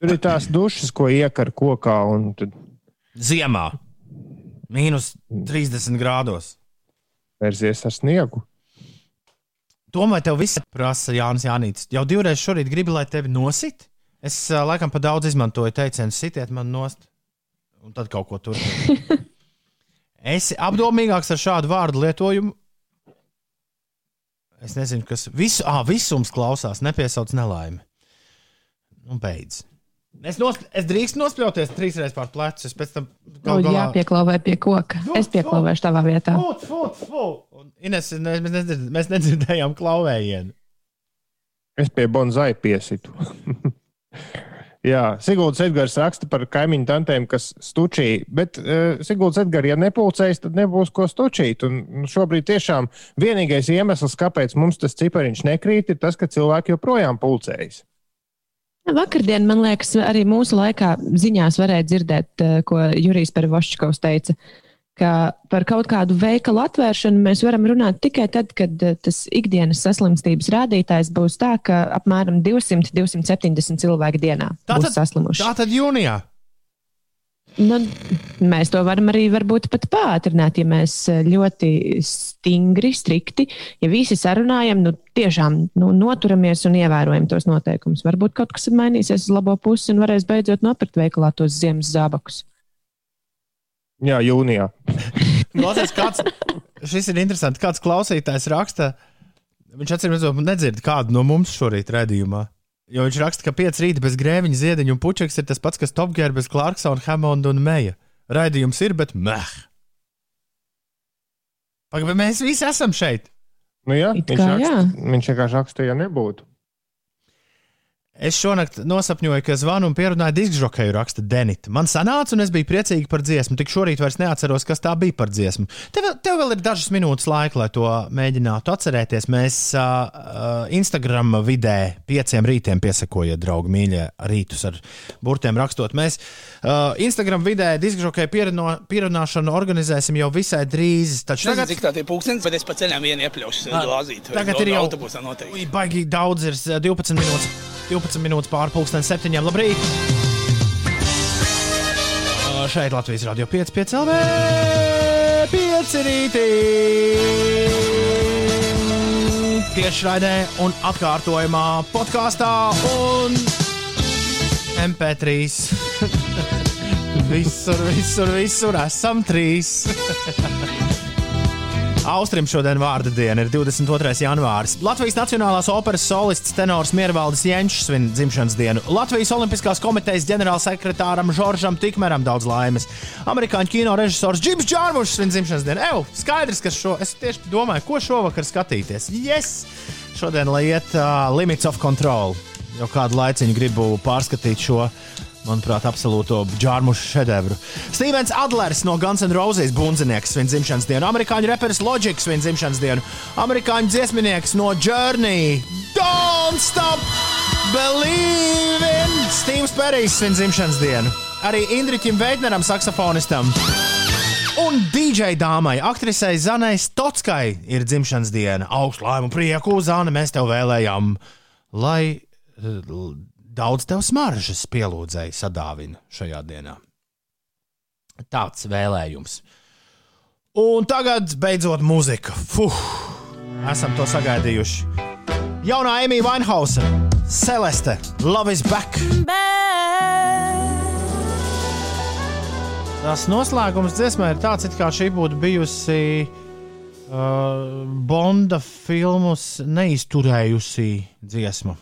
Tur ir tās dušas, ko iekar kokā. Tad... Ziemā. Mīnus 30 grādos. Vērsies ar sniegu. Tomēr tev viss prasa Jānis Jānis. Jau divreiz šorīt gribi, lai tevi nosit. Es uh, laikam pa daudz izmantoju teicienu, sitiet man nost, un tad kaut ko turpināt. Esi apdomīgāks ar šādu vārdu lietojumu. Es nezinu, kas visu, ah, visums klausās, nepiesauc nelaimi. Un beidz. Es, nos, es drīkstu nospļauties trīs reizes pār plecu. Es pēc tam kaut kādā veidā pieklauvē pie koka. Fut, es pieklauvēšu tavā vietā. Fut, fut, fut. Ines, ne, mēs, nedzird, mēs nedzirdējām klauvējienu. Es pie bonzai piesitu. Jā, Sigūda Edgars raksta par kaimiņu tantēm, kas stučīja. Bet uh, Sigūda Edgars, ja nepulcēs, tad nebūs ko stučīt. Un šobrīd tiešām vienīgais iemesls, kāpēc mums tas cipariņš nekrīt, ir tas, ka cilvēki joprojām pulcējas. Vakardien, man liekas, arī mūsu laikā ziņās varēja dzirdēt, eh, ko Jurijs Pervošķikovs teica, ka par kaut kādu veikalu atvēršanu mēs varam runāt tikai tad, kad eh, tas ikdienas saslimstības rādītājs būs tā, ka apmēram 200-270 cilvēki dienā tā būs tad, saslimuši. Tā tad jūnijā. Nu, mēs to varam arī varbūt pat pātrināt, ja mēs eh, ļoti stingri, strikti, ja visi sarunājam, nu tiešām nu, noturamies un ievērojam tos noteikumus. Varbūt kaut kas mainīsies uz labo pusi un varēs beidzot nopirkt veikalā tos ziemas zābakus. Jā, jūnijā. Klausies, kāds, šis ir interesants. Kāds klausītājs raksta, viņš atcīm redzot, nedzird kādu no mums šorīt redzījumā. Jo viņš raksta, ka 5 rīta bez grēviņa, ziediņa un puķeks ir tas pats, kas Topgēra bez Clarksona, Hamonda un Meija. Raidījums ir, bet meh. Pagaidām, mēs visi esam šeit. Nu jā, viņš, kā, raksta, jā. viņš vienkārši raksta, ja nebūtu. Es šonakt nosapņoju, ka zvanu un pierunāju diskžokeju, raksta Denita. Man sanāca, un es biju priecīgi par dziesmu. Tik šorīt vairs neatceros, kas tā bija par dziesmu. Tev, tev vēl ir dažas minūtes laika, lai to mēģinātu atcerēties. Mēs uh, Instagram vidē pieciem rītiem piesakojiet, draugi, mīļie, rītus ar burtiem rakstot. Mēs uh, Instagram vidē diskžokeju pieruno, pierunāšanu organizēsim jau visai drīz. Taču tagad, cik tā ir pūkstens, bet es pa ceļam vienu iepļaušu. Tagad ir jau autobusā noteikti. Baigi daudz ir 12 minūtes. 12 minūtes pāri pusdienas septiņiem. Labrīt! Šeit Latvijas Rādio 5, 5 LV, 5 rītī! Tiešraidē un atkārtojumā podkāstā un MP3. visur, visur, visur esam trīs. Austrim šodien vārda diena ir 22. janvāris. Latvijas Nacionālās operas solists tenors Miervaldes Jenčs svin dzimšanas dienu. Latvijas Olimpiskās komitejas ģenerālsekretāram Žoržam Tikmeram daudz laimes. Amerikāņu kino režisors Džims Čārmušs svin dzimšanas dienu. Ew, skaidrs, ka šo es tieši domāju, ko šovakar skatīties. Yes! Šodien lai iet uh, Limits of Control. Jau kādu laiciņu gribu pārskatīt šo manuprāt, absolūto džārmušu šedevru. Stevens Adlers no Guns N' Roses bundzinieks svin dzimšanas dienu, amerikāņu reperis Logic svin dzimšanas dienu, amerikāņu dziesminieks no Journey Don't Stop Believing! Steve's Perijs svin dzimšanas dienu, arī Indriķim Veitneram, saksofonistam. Un DJ dāmai, aktrisei Zanai Stotskai ir dzimšanas diena. Augstu laimu prieku, Zana, mēs tev vēlējām, lai uh, daudz tev smaržas pielūdzēji sadāvina šajā dienā. Tāds vēlējums. Un tagad beidzot muzika. Fuh, esam to sagaidījuši. Jaunā Emīļa Vainhausa, Celeste, Love is Back. Tas noslēgums dziesmai ir tāds, it kā šī būtu bijusi uh, Bonda filmus neizturējusi dziesma.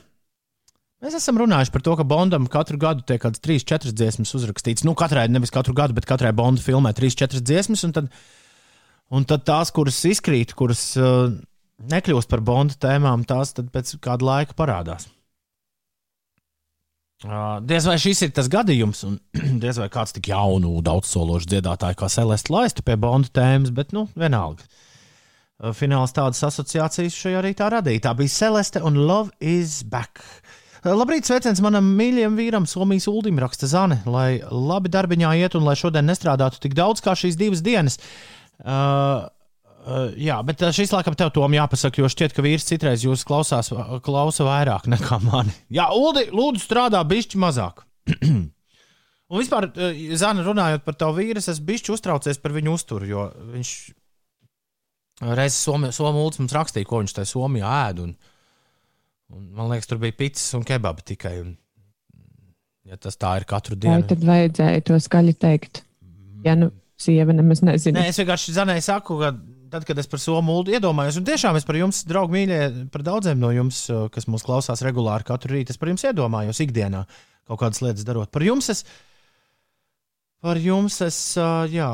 Mēs esam runājuši par to, ka Bondam katru gadu tiek kaut kādas 3-4 dziesmas uzrakstītas. Nu, katrai, nevis katru gadu, bet katrai Bonda filmai 3-4 dziesmas. Un tad, un tad tās, kuras izkrīt, kuras uh, nekļūst par Bonda tēmām, tās pēc kāda laika parādās. Uh, diez vai šis ir tas gadījums, un diez vai kāds tik jaunu, daudzsološu dziedātāju kā Celeste laistu pie Bonda tēmas, bet nu, vienalga. Uh, fināls tādas asociācijas šajā rītā radīja. Tā bija Celeste un Love is Back. Eh, labrīt, sveiciens manam mīļajam vīram, Somijas Ulim, raksta Zane, lai labi darbiņā iet un lai šodien nestrādātu tik daudz kā šīs divas dienas. Uh, Uh, jā, bet šis laikam tev tom jāpasaka, jo šķiet, ka vīrs citreiz jūs klausās, klausa vairāk nekā mani. Jā, Ulu, lūdzu, strādā bišķi mazāk. un vispār, Zana, runājot par tavu vīru, es bišķi uztraucies par viņu uzturu, jo viņš reiz Somijas Somu mums rakstīja, ko viņš tajā Somijā ēd. Un, Un, man liekas, tur bija picis un kebabi tikai. Un, ja tas tā ir katru dienu, tad vajadzēja to skaļi teikt. Ja nu sieva nemaz nezina. Nē, es vienkārši zanēju, saku, ka tad, kad es par somu iedomājos, un tiešām es par jums, draugi, mīļie, par daudziem no jums, kas mūs klausās regulāri katru rītu, es par jums iedomājos ikdienā kaut kādas lietas darot. Par jums es, par jums es, jā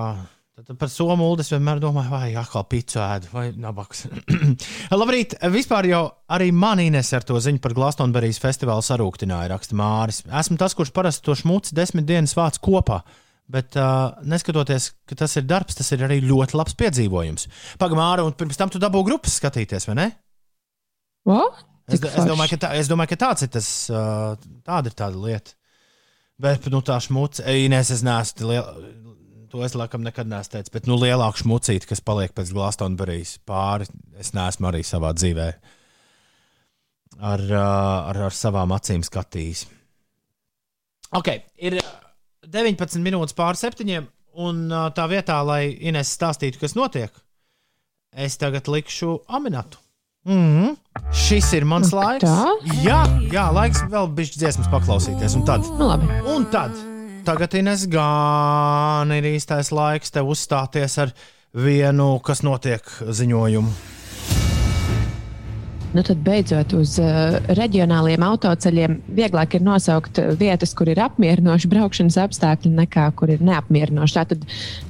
Tad par somu es vienmēr domāju, vai atkal pīci ēdu, vai nabaks. Labrīt! Vispār jau arī man Ines ar to ziņu par Glastonberijas festivālu sarūktināja, raksta Māris. Esmu tas, kurš parasti to šmuci desmit dienas vāc kopā. Bet, uh, neskatoties, ka tas ir darbs, tas ir arī ļoti labs piedzīvojums. Pagaidām, un pirms tam tu dabū grupas skatīties, vai ne? What? Es, es, domāju, tā, es domāju, ka tāds ir tas, uh, tāda ir tāda lieta. Bet, nu, tā šmuca, Inês, es neesmu liela To es laikam nekad neesmu teicis, bet nu, lielāku šmucīti, kas paliek pēc Glastonberijas pāri, es neesmu arī savā dzīvē ar, ar, ar savām acīm skatījis. Ok, ir 19 minūtes pāri septiņiem, un tā vietā, lai Ines stāstītu, kas notiek, es tagad likšu aminatu. Mm -hmm. Šis ir mans laiks. Tā? Jā, jā, laiks vēl bišķi dziesmas paklausīties, un tad. Nu, labi. Un tad tagad Ines gan ir īstais laiks tev uzstāties ar vienu, kas notiek ziņojumu. Nu, tad beidzot uz uh, reģionāliem autoceļiem vieglāk ir nosaukt vietas, kur ir apmierinoši braukšanas apstākļi, nekā kur ir neapmierinoši. Tātad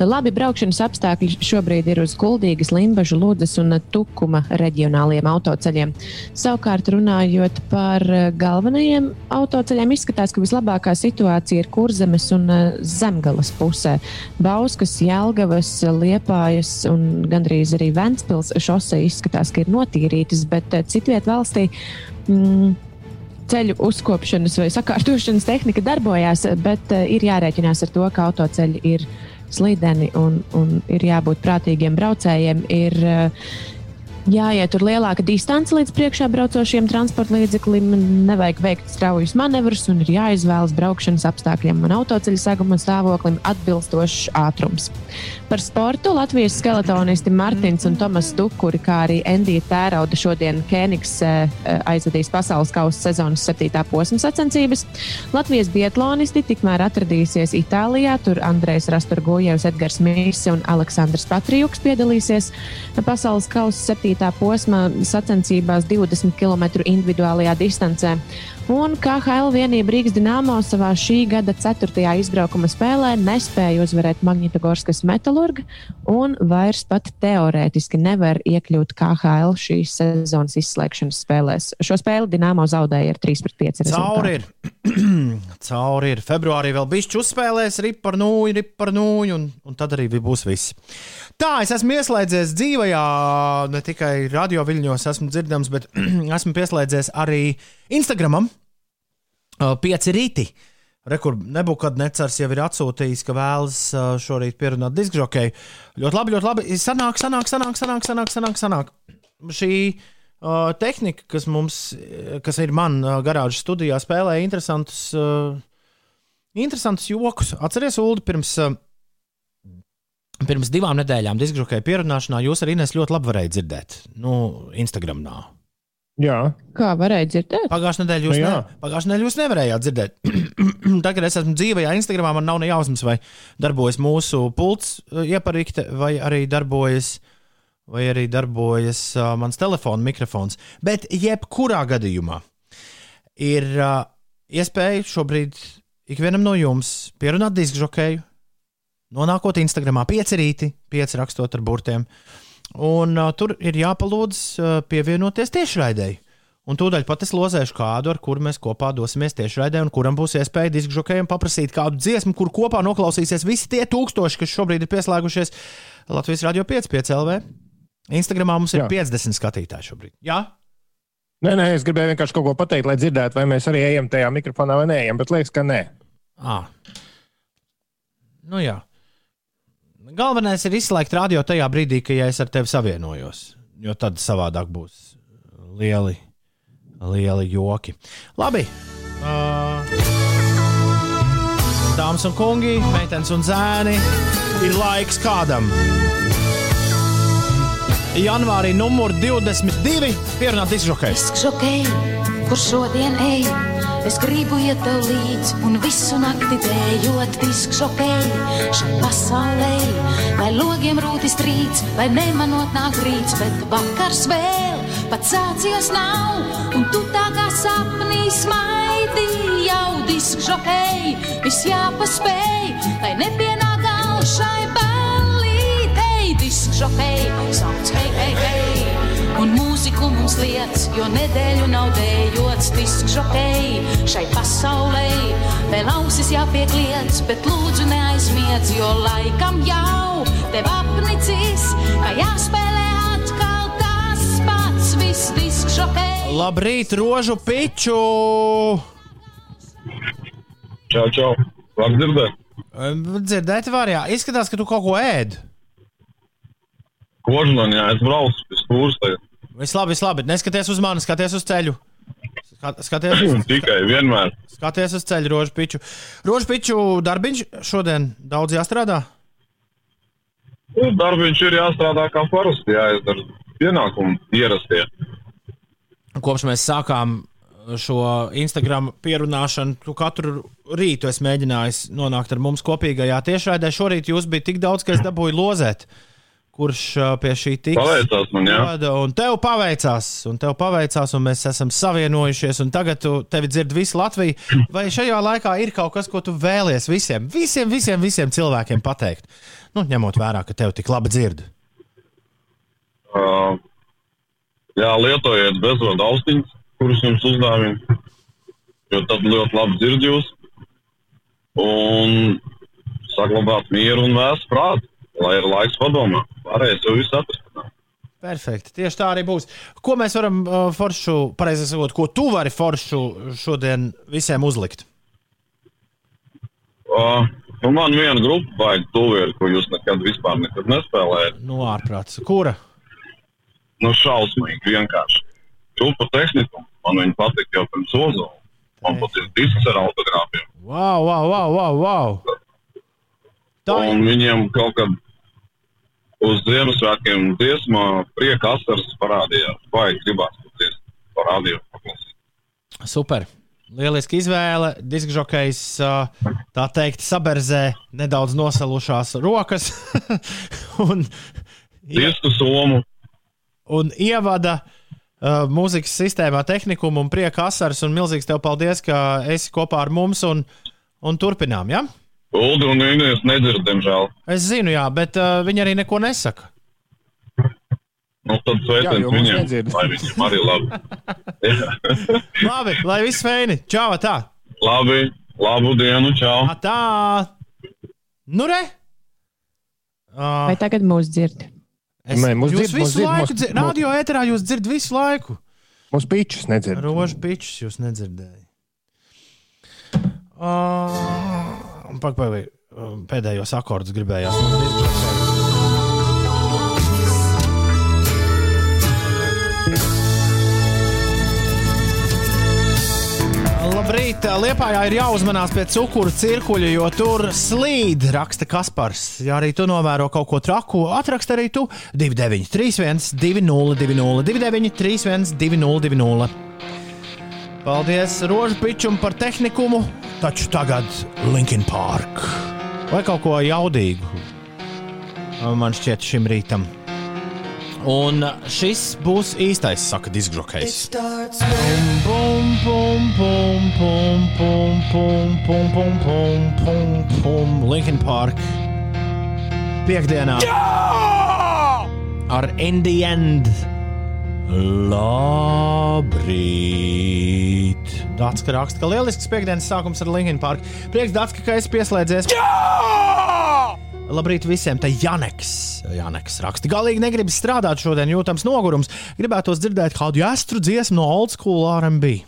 labi braukšanas apstākļi šobrīd ir uz Kuldīgas, Limbažu, Lūdzes un Tukuma reģionāliem autoceļiem. Savukārt, runājot par galvenajiem autoceļiem, izskatās, ka vislabākā situācija ir Kurzemes un uh, Zemgalas pusē. Bauskas, Jelgavas, Liepājas un gandrīz arī Ventspils šosei izskatās, ka ir notīrītas, bet uh, citviet valstī. Mm, ceļu uzkopšanas vai sakārtošanas tehnika darbojās, bet uh, ir jārēķinās ar to, ka autoceļi ir slīdeni un, un ir jābūt prātīgiem braucējiem. Ir, uh, jāiet tur lielāka distance līdz priekšā braucošiem transporta līdzeklim, nevajag veikt straujas manevrus un ir jāizvēlas braukšanas apstākļiem un autoceļa seguma stāvoklim atbilstošs ātrums. Par sportu Latvijas skeletonisti Martins un Tomas Dukuri, kā arī Endija Tērauda šodien Kēnigs eh, aizvadīs pasaules kausa sezonas septītā posma sacensības. Latvijas bietlonisti tikmēr atradīsies Itālijā, tur Andrejs Rasturgojevs, Edgars Mīrs un Aleksandrs Patrijuks piedalīsies pasaules kausa septītā septītā posma sacensībās 20 km individuālajā distancē. Un KHL vienība Rīgas Dienāmo savā šī gada 4. izbraukuma spēlē nespēja uzvarēt Magnitogorskas metālurgu un vairs pat teorētiski nevar iekļūt KHL šīs sezonas izslēgšanas spēlēs. Šo spēli Dienāmo zaudēja ar 3-5 rezultātu. Cauri ir. Cauri ir. Februārī vēl bišķi uzspēlēs, rip par nūju, rip par nūju, un, un tad arī būs viss. Tā, es esmu ieslēdzies dzīvajā, ne tikai radio viļņos, esmu dzirdams, bet esmu pieslēdzies arī Instagramam. Pieci rīti. Rekur nebūkadnecars jau ir atsūtījis, ka vēlas šorīt pierunāt diskžokeju. Ļoti labi, ļoti labi. Sanāk, sanāk, sanāk, sanāk, sanāk, sanāk. sanāk. Šī uh, tehnika, kas mums, kas ir man uh, garāžas studijā, spēlē interesantus, uh, interesantus jokus. Atcerieties, Ulu, pirms. Uh, Pirms divām nedēļām diskžokēja pierunāšanā jūs arī Ines ļoti labi varējāt dzirdēt. Nu, Instagram nav. Jā. Kā varēja dzirdēt? Pagājušajā nedēļā jūs, Nu, ne, pagājušajā nedēļā jūs nevarējāt dzirdēt. Tagad es esmu dzīvajā Instagramā, man nav ne jausmas, vai darbojas mūsu pults uh, ieparikte, vai arī darbojas, vai arī darbojas uh, mans telefona mikrofons. Bet jebkurā gadījumā ir uh, iespēja šobrīd ikvienam no jums pierunāt diskžokēju, nonākot Instagramā pieci rīti, pieci rakstot ar burtiem. Un uh, tur ir jāpalūdz uh, pievienoties tiešraidēji. Un tūdaļ pat es lozēšu kādu, ar kuru mēs kopā dosimies tiešraidē, un kuram būs iespēja diskžokējiem paprasīt kādu dziesmu, kur kopā noklausīsies visi tie tūkstoši, kas šobrīd ir pieslēgušies Latvijas Rādio 5, 5 LV. Instagramā mums ir Jā. 50 skatītāji šobrīd. Jā, Nē, nē, es gribēju vienkārši kaut ko pateikt, lai dzirdētu, vai mēs arī ejam tajā mikrofonā vai nē, bet liekas, ka nē. à. nu jā. Galvenais ir izslēgt radio tajā brīdī, kad ja es ar tevi savienojos, jo tad savādāk būs lieli, lieli joki. Labi. Uh, Dāmas un kungi, meitenes un zēni, ir laiks kādam. Janvārī numur 22 pierunāt izžokais. Šokēji, kur šodien ej, es gribu iet tev līdzi un visu nakti dējot disku šokēji. Šai pasaulē, lai logiem rūtis trīc, lai nemanot nāk rīts, bet vakars vēl pat sācies nav, un tu tā kā sapnī smaidi jau disku šokēji, viss jāpaspēj, lai nepienāk gals šai ballītei disku šokēji, sauc hei, hei, hei. Un mūziku mums liec, jo nedēļu nav dējots disku šokēji. Šai pasaulē vēl ausis jāpiekliedz, bet lūdzu neaizmiedz, jo laikam jau tev apnicis, ka jāspēlē atkal tas pats viss disku šokēji. Labrīt, rožu piču! Čau, čau. Labi dzirdēt. Dzirdēt, var jā. Izskatās, ka tu kaut ko ēd. Kožlan, jā, es braucu pie tagad. Viss labi, viss labi. Neskaties uz mani, skaties uz ceļu. Skat- Skaties, uz- Tikai vienmēr. skaties uz ceļu, rožu piču. Rožu piču darbiņš šodien daudz jāstrādā. Nu, Darbiņš ir jāstrādā kā parasti, jāizdara pienākumi ierastie. Kopš mēs sākām šo Instagram pierunāšanu, tu katru rītu es mēģināju nonākt ar mums kopīgajā tiešraidē. Šorīt jūs bija tik daudz, ka es dabūju lozēt, kurš pie šī tiks. Paveicās man, jā. Vada, Un tev paveicās, un tev paveicās, un mēs esam savienojušies, un tagad tu, tevi dzird visu Latviju. Vai šajā laikā ir kaut kas, ko tu vēlies visiem, visiem, visiem, visiem cilvēkiem pateikt? Nu, ņemot vērā, ka tev tik labi dzird. Uh, jā, lietojiet bezvadu austiņas, kuras jums uzdāvina, jo tad ļoti labi dzird jūs. Un saglabāt mieru un vēstu prātu, lai ir laiks padomāt. Pārējais jau viss atrisināt. Perfekti. Tieši tā arī būs. Ko mēs varam uh, foršu, pareizi sakot, ko tu vari foršu šodien visiem uzlikt? Uh, nu man viena grupa vajag tuvieri, ko jūs nekad vispār nekad nespēlējat. Nu, ārprāts. Kura? nu, šausmīgi vienkārši. Čūpa tehniku, man viņa patīk jau pirms ozola. Man pat ir disks ar autogrāfiem. Wow, wow, wow, wow, wow. Tā Un viņiem kaut kad uz Ziemassvētkiem dziesmā prieka asaras parādījās. Vai gribās to dziesmu parādīt? Super. Lieliski izvēle. Diskžokejs tā teikt saberzē nedaudz nosalušās rokas un, somu. un ievada uh, mūzikas sistēmā tehnikumu un prieka asaras. Un milzīgs tev paldies, ka esi kopā ar mums un, un turpinām. Ja? Ulu un Inês nedzird, diemžēl. Es zinu, jā, bet uh, viņi arī neko nesaka. Nu, tad sveiciens viņiem. nedzird. Lai viņiem arī labi. Labi, lai viss feini. Čau, tā! labi, labu dienu, čau! Tā! Nu, re! Uh, Vai tagad mūs dzird? es, Nē, mūs jūs dzird, mūs visu dzird, laiku mūs- dzirdat. Radio ēterā jūs dzirdat visu laiku. Mums pičus nedzird. Rožu pičus jūs nedzirdējāt. Uh, pak, uh, pēdējos akordus gribējās. Labrīt! Liepājā ir jāuzmanās pie cukuru cirkuļa, jo tur slīd, raksta Kaspars. Ja arī tu novēro kaut ko traku, atrakst arī tu 2931, 2020, 2931, 2020. Paldies Rožpičam par tehnikumu, taču tagad Linkin Park. Vai kaut ko jaudīgu man šķiet šim rītam. Un šis būs īstais saka disgrokais. Linkin Park. Piektdienā. Jā! Ar Indiana. Labrīt. Ka raksta, ka lielisks piekdienas sākums ar Linkin Park. Prieks, Dārts, ka esi pieslēdzies. Labrīt visiem! Te Janeks, Janeks raksta. Galīgi negrib strādāt šodien, jūtams nogurums. Gribētos dzirdēt kādu jāstru dziesmu no old school RB.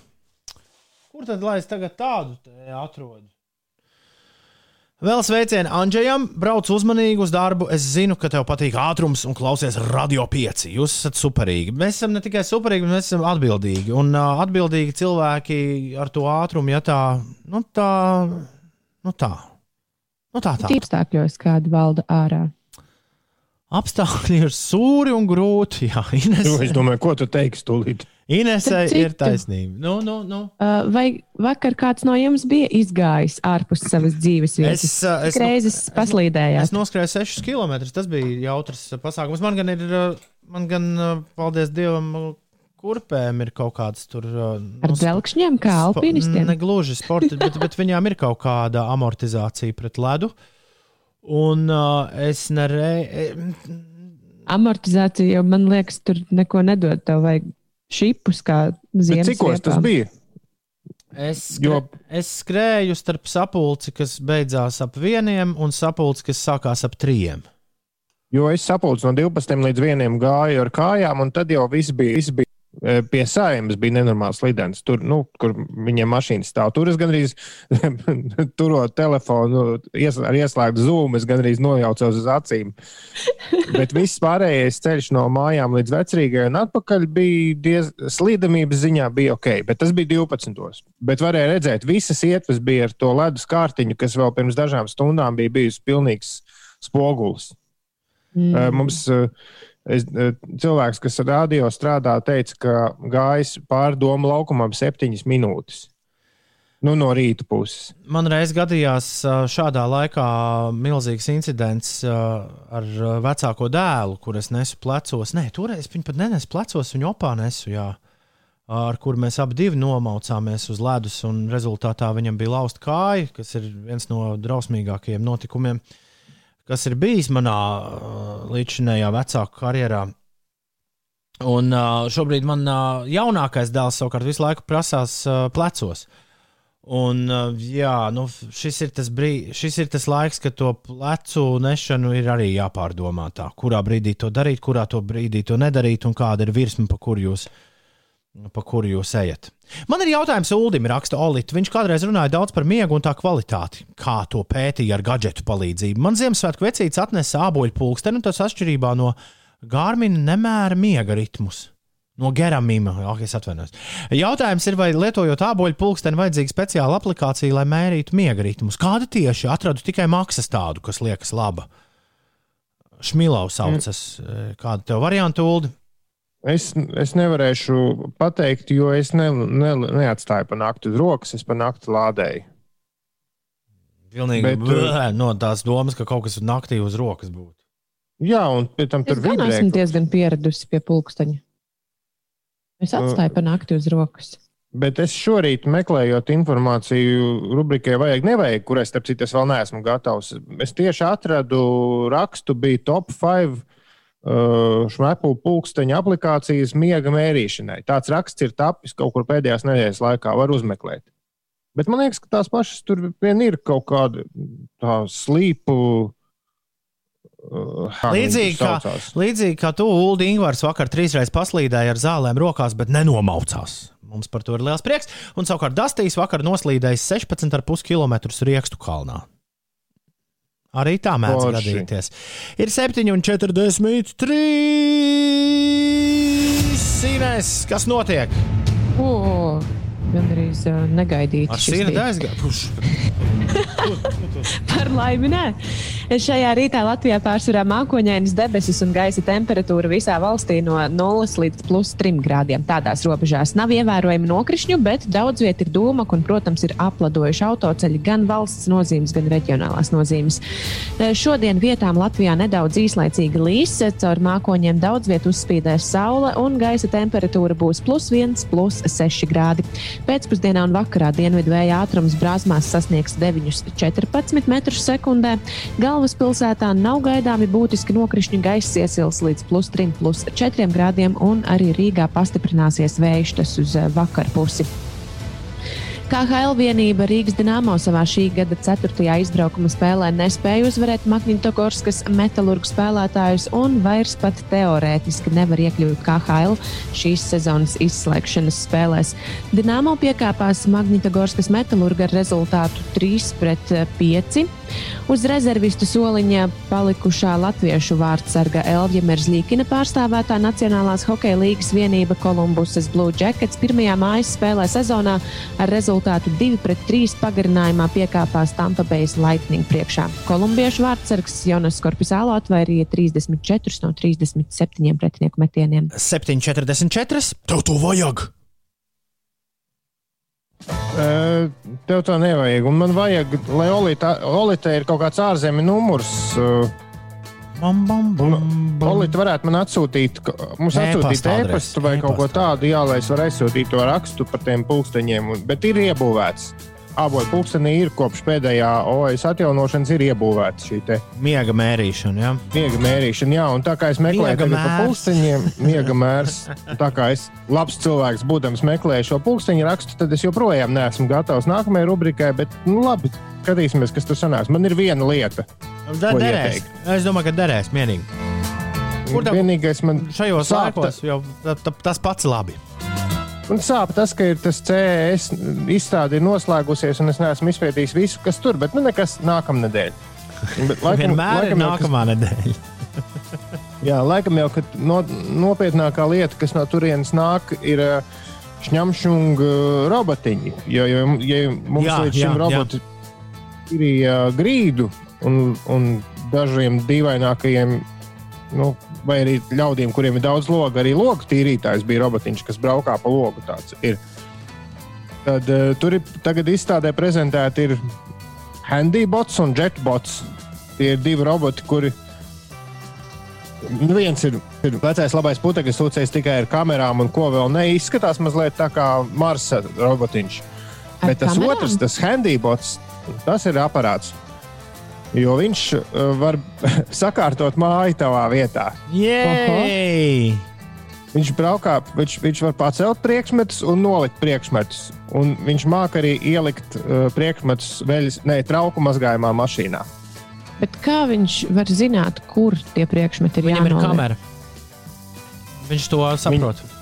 Kur tad lai es tagad tādu atrodu? Vēl sveicienu Andžejam, brauc uzmanīgi uz darbu. Es zinu, ka tev patīk ātrums un klausies radio pieci. Jūs esat superīgi. Mēs esam ne tikai superīgi, bet mēs esam atbildīgi. Un uh, atbildīgi cilvēki ar to ātrumu, ja tā, nu tā, nu tā. Nu tā, tā. Tīpstākļos kāda valda ārā. Apstākļi ir sūri un grūti. Jā, Nu, Es Ines, domāju, ko tu teiksi tūlīt. Inesai Starp ir citu. taisnība. Nu, nu, nu. Uh, vai vakar kāds no jums bija izgājis ārpus savas dzīves vietas? Es, uh, es reizes paslīdējāt? Es noskrēju 6 km. Tas bija jautrs pasākums. Man gan ir, uh, man gan, uh, paldies Dievam, uh, kurpēm ir kaut kāds tur. uh, Ar nu, dzelkšņiem, kā alpinistiem? Ne gluži sporta, bet, bet viņām ir kaut kāda amortizācija pret ledu. Un uh, es nereizu. Amortizācija jau man liekas, tur neko nedod. Tev vajag šipus kā Bet ziemas. cikos tas riepām. bija? Es, Jo- skrē, es skrēju starp sapulci, kas beidzās ap vieniem, un sapulci, kas sākās ap trijiem. Jo es sapulcu no 12 līdz 1 gāju ar kājām, un tad jau viss bija, viss bija pie sājums, bija nenormāls lidens. Tur, nu, kur viņiem mašīna stāv. Tur es gandrīz turot telefonu, ies, ar ieslēgtu zūmu, es gandrīz nojaucos uz acīm. Bet viss pārējais ceļš no mājām līdz vecrīgai un atpakaļ bija diez, slīdamības ziņā bija ok, bet tas bija 12. Bet varēja redzēt, visas ietves bija ar to ledus kārtiņu, kas vēl pirms dažām stundām bija bijusi pilnīgs spogulis. Mm. Mums eh, es, eh, cilvēks, kas radio strādā, teica, ka gājis pāri domu laukumam septiņas minūtes. Nu, no rīta puses. Man reiz gadījās ā, šādā laikā milzīgs incidents ā, ar vecāko dēlu, kur es nesu plecos. Nē, toreiz viņa pat nenesu plecos, viņa opā nesu. Jā. Ar kuru mēs abi nomaucāmies uz ledus, un rezultātā viņam bija lausta kāja, kas ir viens no drausmīgākajiem notikumiem, kas ir bijis manā līdzinējā vecāku karjerā. Un šobrīd man jaunākais dēls savukārt visu laiku prasās plecos. Un, jā, nu, šis, ir brī, šis ir tas laiks, kad to plecu nešanu ir arī jāpārdomā. Tā, kurā brīdī to darīt, kurā to brīdī to nedarīt, un kāda ir virsma, pa kuru jūs, pa kuru jūs ejat. Man ir jautājums Ulim, raksta Olīte. Viņš kādreiz runāja daudz par miegu un tā kvalitāti, kā to pētīja ar gadgetu palīdzību. Man Ziemassvētku vecītis atnesa āboļu pulksteni, un tas atšķirībā no Gārmina nemēra miega ritmus. No geramīma, ak, es atvainojos. Jautājums ir, vai lietojot āboļu pulksteni vajadzīga speciāla aplikācija, lai mērītu miega ritmus. Kāda tieši atradu tikai maksas tādu, kas liekas laba? Šmilau saucas. Mm. Kāda tev varianta, Ulu? Es, es nevarēšu pateikt, jo es ne, ne, neatstāju pa nakti uz rokas, es pa nakti lādēju. Pilnīgi Bet, blē, no tās domas, ka kaut kas naktī uz rokas būtu. Jā, un pēc tam tur vibrē. Es esmu diezgan pieradusi pie pulksteņa. Es atstāju uh, pa nakti uz rokas. Bet es šorīt meklējot informāciju, rubrikai vajag, nevajag, kurai starp citu es vēl neesmu gatavs. Es tieši atradu rakstu, bija top 5 uh, šmepu pulksteņa aplikācijas miega mērīšanai. Tāds raksts ir tapis kaut kur pēdējās nedēļas laikā, var uzmeklēt. Bet man liekas, ka tās pašas tur vien ir kaut kāda tā slīpa. Uh, līdzīgi, kā, līdzīgi kā tu, Ulu Ingūns, vakar trīsreiz paslīdēji ar zālēm rokās, bet nenomaucās. Mums par to ir liels prieks. Un savukārt Dastīs vakar noslīdējis 16,5 km riekstu kalnā. Arī tā mēdz Porši. gadīties. Ir 7,43. Sīnēs, kas notiek? O, gan arī negaidīti. Ar sīnu aizgājuši. Par laimi, nē. Šajā rītā Latvijā pārsvarā mākoņainas debesis un gaisa temperatūra visā valstī no 0 līdz plus 3 grādiem. Tādās robežās nav ievērojama nokrišņu, bet daudz viet ir dūma, un, protams, ir apladojuši autoceļi gan valsts nozīmes, gan reģionālās nozīmes. Šodien vietām Latvijā nedaudz īslaicīgi līs, caur mākoņiem daudz viet uzspīdēs saule un gaisa temperatūra būs plus 1, plus 6 grādi. Pēcpusdienā un vakarā dienvidu vēja ātrums brāzmās sasniegs 9,14 metrus sekundē. Galvaspilsētā nav gaidāmi būtiski nokrišņi, gaisa iesils līdz plus 3, plus 4 grādiem, un arī Rīgā pastiprināsies vējš tas uz eh, vakaru pusi. KHL vienība Rīgas Dienāmo savā šī gada 4. izbraukuma spēlē nespēja uzvarēt Magnitogorskas metālurgu spēlētājus un vairs pat teorētiski nevar iekļūt KHL šīs sezonas izslēgšanas spēlēs. Dienāmo piekāpās Magnitogorskas metālurga ar rezultātu 3 pret 5. Uz rezervistu soliņa palikušā latviešu vārdsarga Elvija Merzlīkina pārstāvētā Nacionālās hokeja līgas vienība Kolumbusas Blue Jackets pirmajā mājas spēlē sezonā ar rezultātu 2-3 pagarinājumā piekāpās Tampa Bay Lightning priekšā. Kolumbiešu vārdsargs Jonas Korpisālo atvairīja 34 no 37 pretinieku metieniem. 7,44. Tev to vajag! Tev tā nevajag. Un man vajag, lai Olīte Olita ir kaut kāds ārzemju numurs. Bam, bam, bam, bam. Olīte varētu man atsūtīt, mums atsūtīt e-pastu vai kaut ko tādu, jā, lai es varētu aizsūtīt to rakstu par tiem pulksteņiem. Bet ir iebūvēts avotu pulkstenī ir kopš pēdējā OES atjaunošanas ir iebūvēta šī miega mērīšana. Ja? Miega mērīšana, jā, un tā kā es meklēju to pulksteņiem, miega mērs, tā kā es labs cilvēks būdams meklēju šo pulksteņu rakstu, tad es joprojām neesmu gatavs nākamajai rubrikai, bet nu, labi, skatīsimies, kas tur sanāks. Man ir viena lieta. Da, derēs. Es domāju, ka derēs mierīgi. Kur tā vienīgais man šajos laikos jau tas pats labi. Un sāp tas, ka ir tas CES izstāde ir noslēgusies, un es neesmu izpētījis visu, kas tur, bet nu nekas nākamnedēļ. Bet, laikam, Vienmēr laikam, ir nākamā kas... nedēļa. Jā, laikam jau no, nopietnākā lieta, kas no turienes nāk, ir šņemšunga robotiņi. Jo, jo, ja mums jā, līdz šim jā, roboti ir grīdu un, un dažiem dīvainākajiem nu, vai arī ļaudīm, kuriem ir daudz logu, arī logu tīrītājs bija robotiņš, kas braukā pa logu. Tad uh, tur ir tagad izstādē prezentēti handybots un jetbots. Tie ir divi roboti, kuri. Nu, viens ir, ir vecais labais putekļi, sūcējis tikai ar kamerām, un ko vēl neizskatās mazliet tā kā Marsa robotiņš. Ar Bet tas kamerām? otrs, tas handybots, tas ir aparāts jo viņš uh, var sakārtot māju tavā vietā. Jej! Viņš braukā, viņš, viņš var pacelt priekšmetus un nolikt priekšmetus. Un viņš māca arī ielikt uh, priekšmetus veļas, ne, trauku mazgājumā mašīnā. Bet kā viņš var zināt, kur tie priekšmeti ir? Viņam jānoliek? ir kamera. Viņš to saprot. Viņ...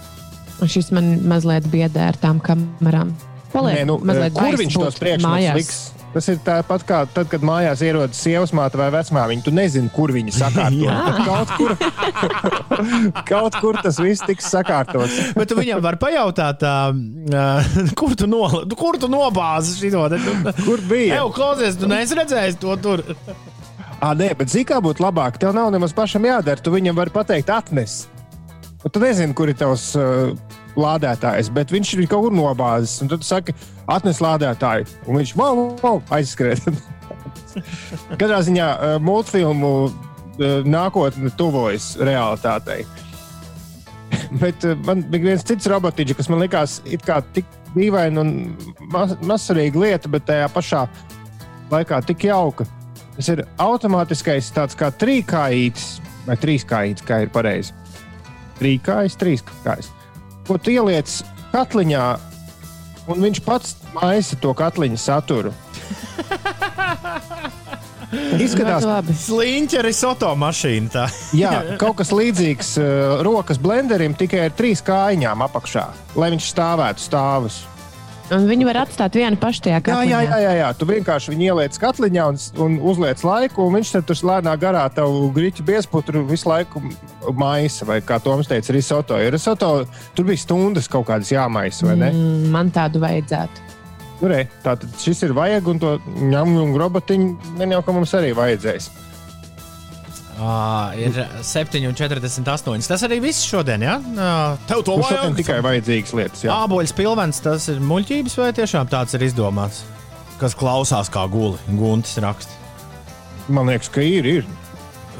Šis man mazliet biedē ar tām kamerām. Paliek, Nē, nu, kur viņš tos priekšmetus liks? Tas ir tāpat kā tad, kad mājās ierodas sievas māte vai vecmāmiņa. Tu nezini, kur viņi sakārto. Kaut, kur, kaut kur tas viss tiks sakārtots. Bet viņam var pajautāt, uh, kur tu, no, kur tu nobāzi šo te? Kur bija? Evo, klausies, tu neesi redzējis to tur. Ah, nē, bet zini, kā būtu labāk. Tev nav nemaz pašam jādara. Tu viņam vari pateikt, atnes. Un tu nezini, kur ir tavs uh, lādētājs, bet viņš ir kaut kur nobāzis. Un tad tu saki, atnes lādētāju. Un viņš wow, wow, aizskrēja. Katrā ziņā uh, multfilmu uh, nākotne tuvojas realitātei. bet uh, man bija viens cits robotiņš, kas man likās tik dīvaina un mazsvarīga lieta, bet tajā pašā laikā tik jauka. Tas ir automātiskais tāds kā trīkājītis, vai trīskājītis, kā ir pareizi. Trīkājis, trīskājis. Ko tu ieliec katliņā, un viņš pats maisa to katliņa saturu. Izskatās, ka tas ir slīņķeris automašīna. Tā. Jā, kaut kas līdzīgs uh, rokas blenderim, tikai ar trīs kājām apakšā, lai viņš stāvētu stāvus. Un viņi var atstāt vienu pašu tajā katliņā. Jā, jā, jā, jā. tu vienkārši viņu ieliec katliņā un, un uzliec laiku, un viņš tur lēnā garā tavu grīķu biezputru visu laiku maisa, vai kā Toms teica, risoto. Jo risoto tur bija stundas kaut kādas jāmaisa, vai ne? Mm, man tādu vajadzētu. Nu, re, tātad šis ir vajag, un to ņemam robotiņu jau ka mums arī vajadzēs. Uh, ir 7,48. Tas arī viss šodien, ja? Uh, tev to vajag. Šodien tikai vajadzīgas lietas. Jā. Āboļs pilvens, tas ir muļķības vai tiešām tāds ir izdomāts? Kas klausās kā guli, guntis raksta. Man liekas, ka ir. ir.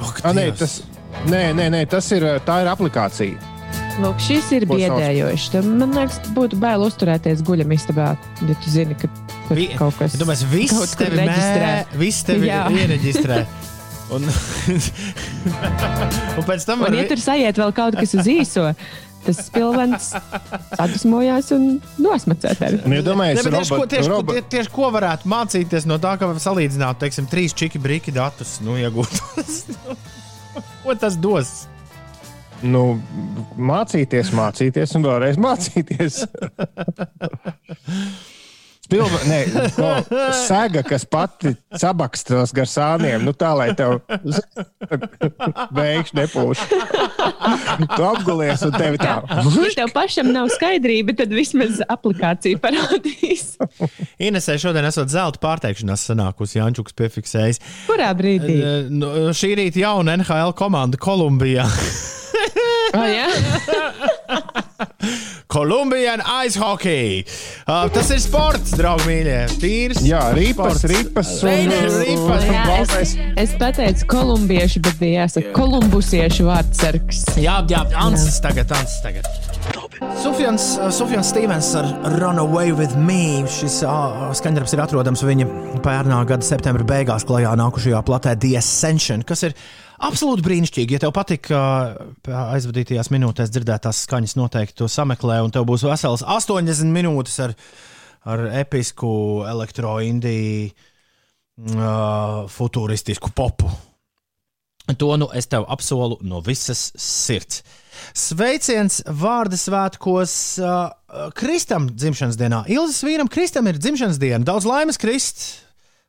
Ok, A, nē, tas, nē, nē, nē, tas ir, tā ir aplikācija. Lūk, šis ir biedējošs. Man liekas, būtu bail uzturēties guļamistabā, ja tu zini, ka tur Vi, kaut kas tāds - viss tevi reģistrē. Viss tevi iereģistrē. Un, un pēc tam var... Un, ja tur sajiet vēl kaut kas uz īso, tas pilvens atdusmojās un nosmacēs ar viņu. Domāju, ne, tieši, ko, tieši, ko, tieši ko varētu mācīties no tā, ka salīdzināt, teiksim, trīs čiki brīki datus nu, iegūtus. ko tas dos? Nu, mācīties, mācīties un vēlreiz mācīties. Pilva, nē, no, sēga, kas pati sabakstos gar sāniem, nu tā, lai tev beigšu nepūš. tu apgulies un tevi tā. Ja tev pašam nav skaidrība, tad vismaz aplikācija parādīs. Inesē šodien esot zelta pārteikšanās sanākusi Jančuks piefiksējis. Kurā brīdī? Nu, šī rīta jauna NHL komanda Kolumbijā. oh, jā? Colombian ice hockey. Uh, tas ir sports, draugi mīļie. Tīrs. Jā, ripas, ripas un ripas. Jā, es, es pateicu kolumbiešu, bet bija jāsaka kolumbusiešu vārdsargs. Jā, jā, Ansis tagad, Ansis tagad. Sufjans, Sufjans Stevens ar Runaway with Me. Šis uh, skaņdarbs ir atrodams viņa pērnā gada septembra beigās klajā nākušajā platē The Ascension, kas ir Absolūti brīnišķīgi. Ja tev patīk aizvadītajās minūtēs dzirdētās skaņas, noteikti to sameklē, un tev būs vesels 80 minūtes ar, ar episku elektroindiju, uh, futuristisku popu. To nu es tev apsolu no visas sirds. Sveiciens vārdu svētkos uh, Kristam dzimšanas dienā. Ilzas vīram Kristam ir dzimšanas diena. Daudz laimes, Krist!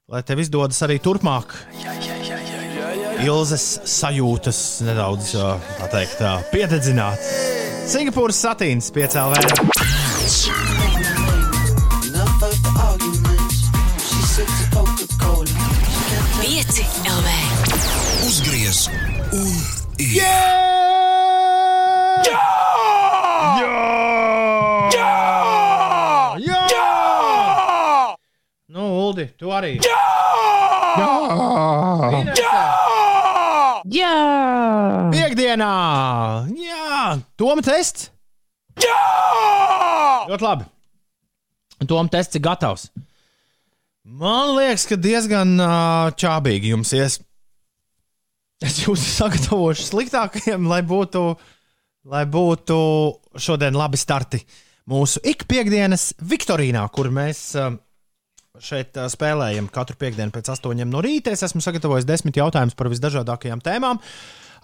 Lai tev izdodas arī turpmāk. Jā, jā, jā. Ilzas sajūtas nedaudz teikt, piededzināt. Singapūras satīns piecēlē. Pieci LV. Uzgriez un ir. Yeah! Jā! Jā! Jā! Jā! Uldi, tu arī. Jā! Jā! Jā! Jā! Piektdienā! Jā! Toma tests! Jā! Ļoti labi. Toma tests ir gatavs. Man liekas, ka diezgan uh, čābīgi jums ies. Es jūs sagatavošu sliktākajiem, lai būtu, lai būtu šodien labi starti mūsu ikpiektdienas Viktorīnā, kur mēs uh, šeit spēlējam katru piekdienu pēc astoņiem no rīta. Es esmu sagatavojis desmit jautājumus par visdažādākajām tēmām.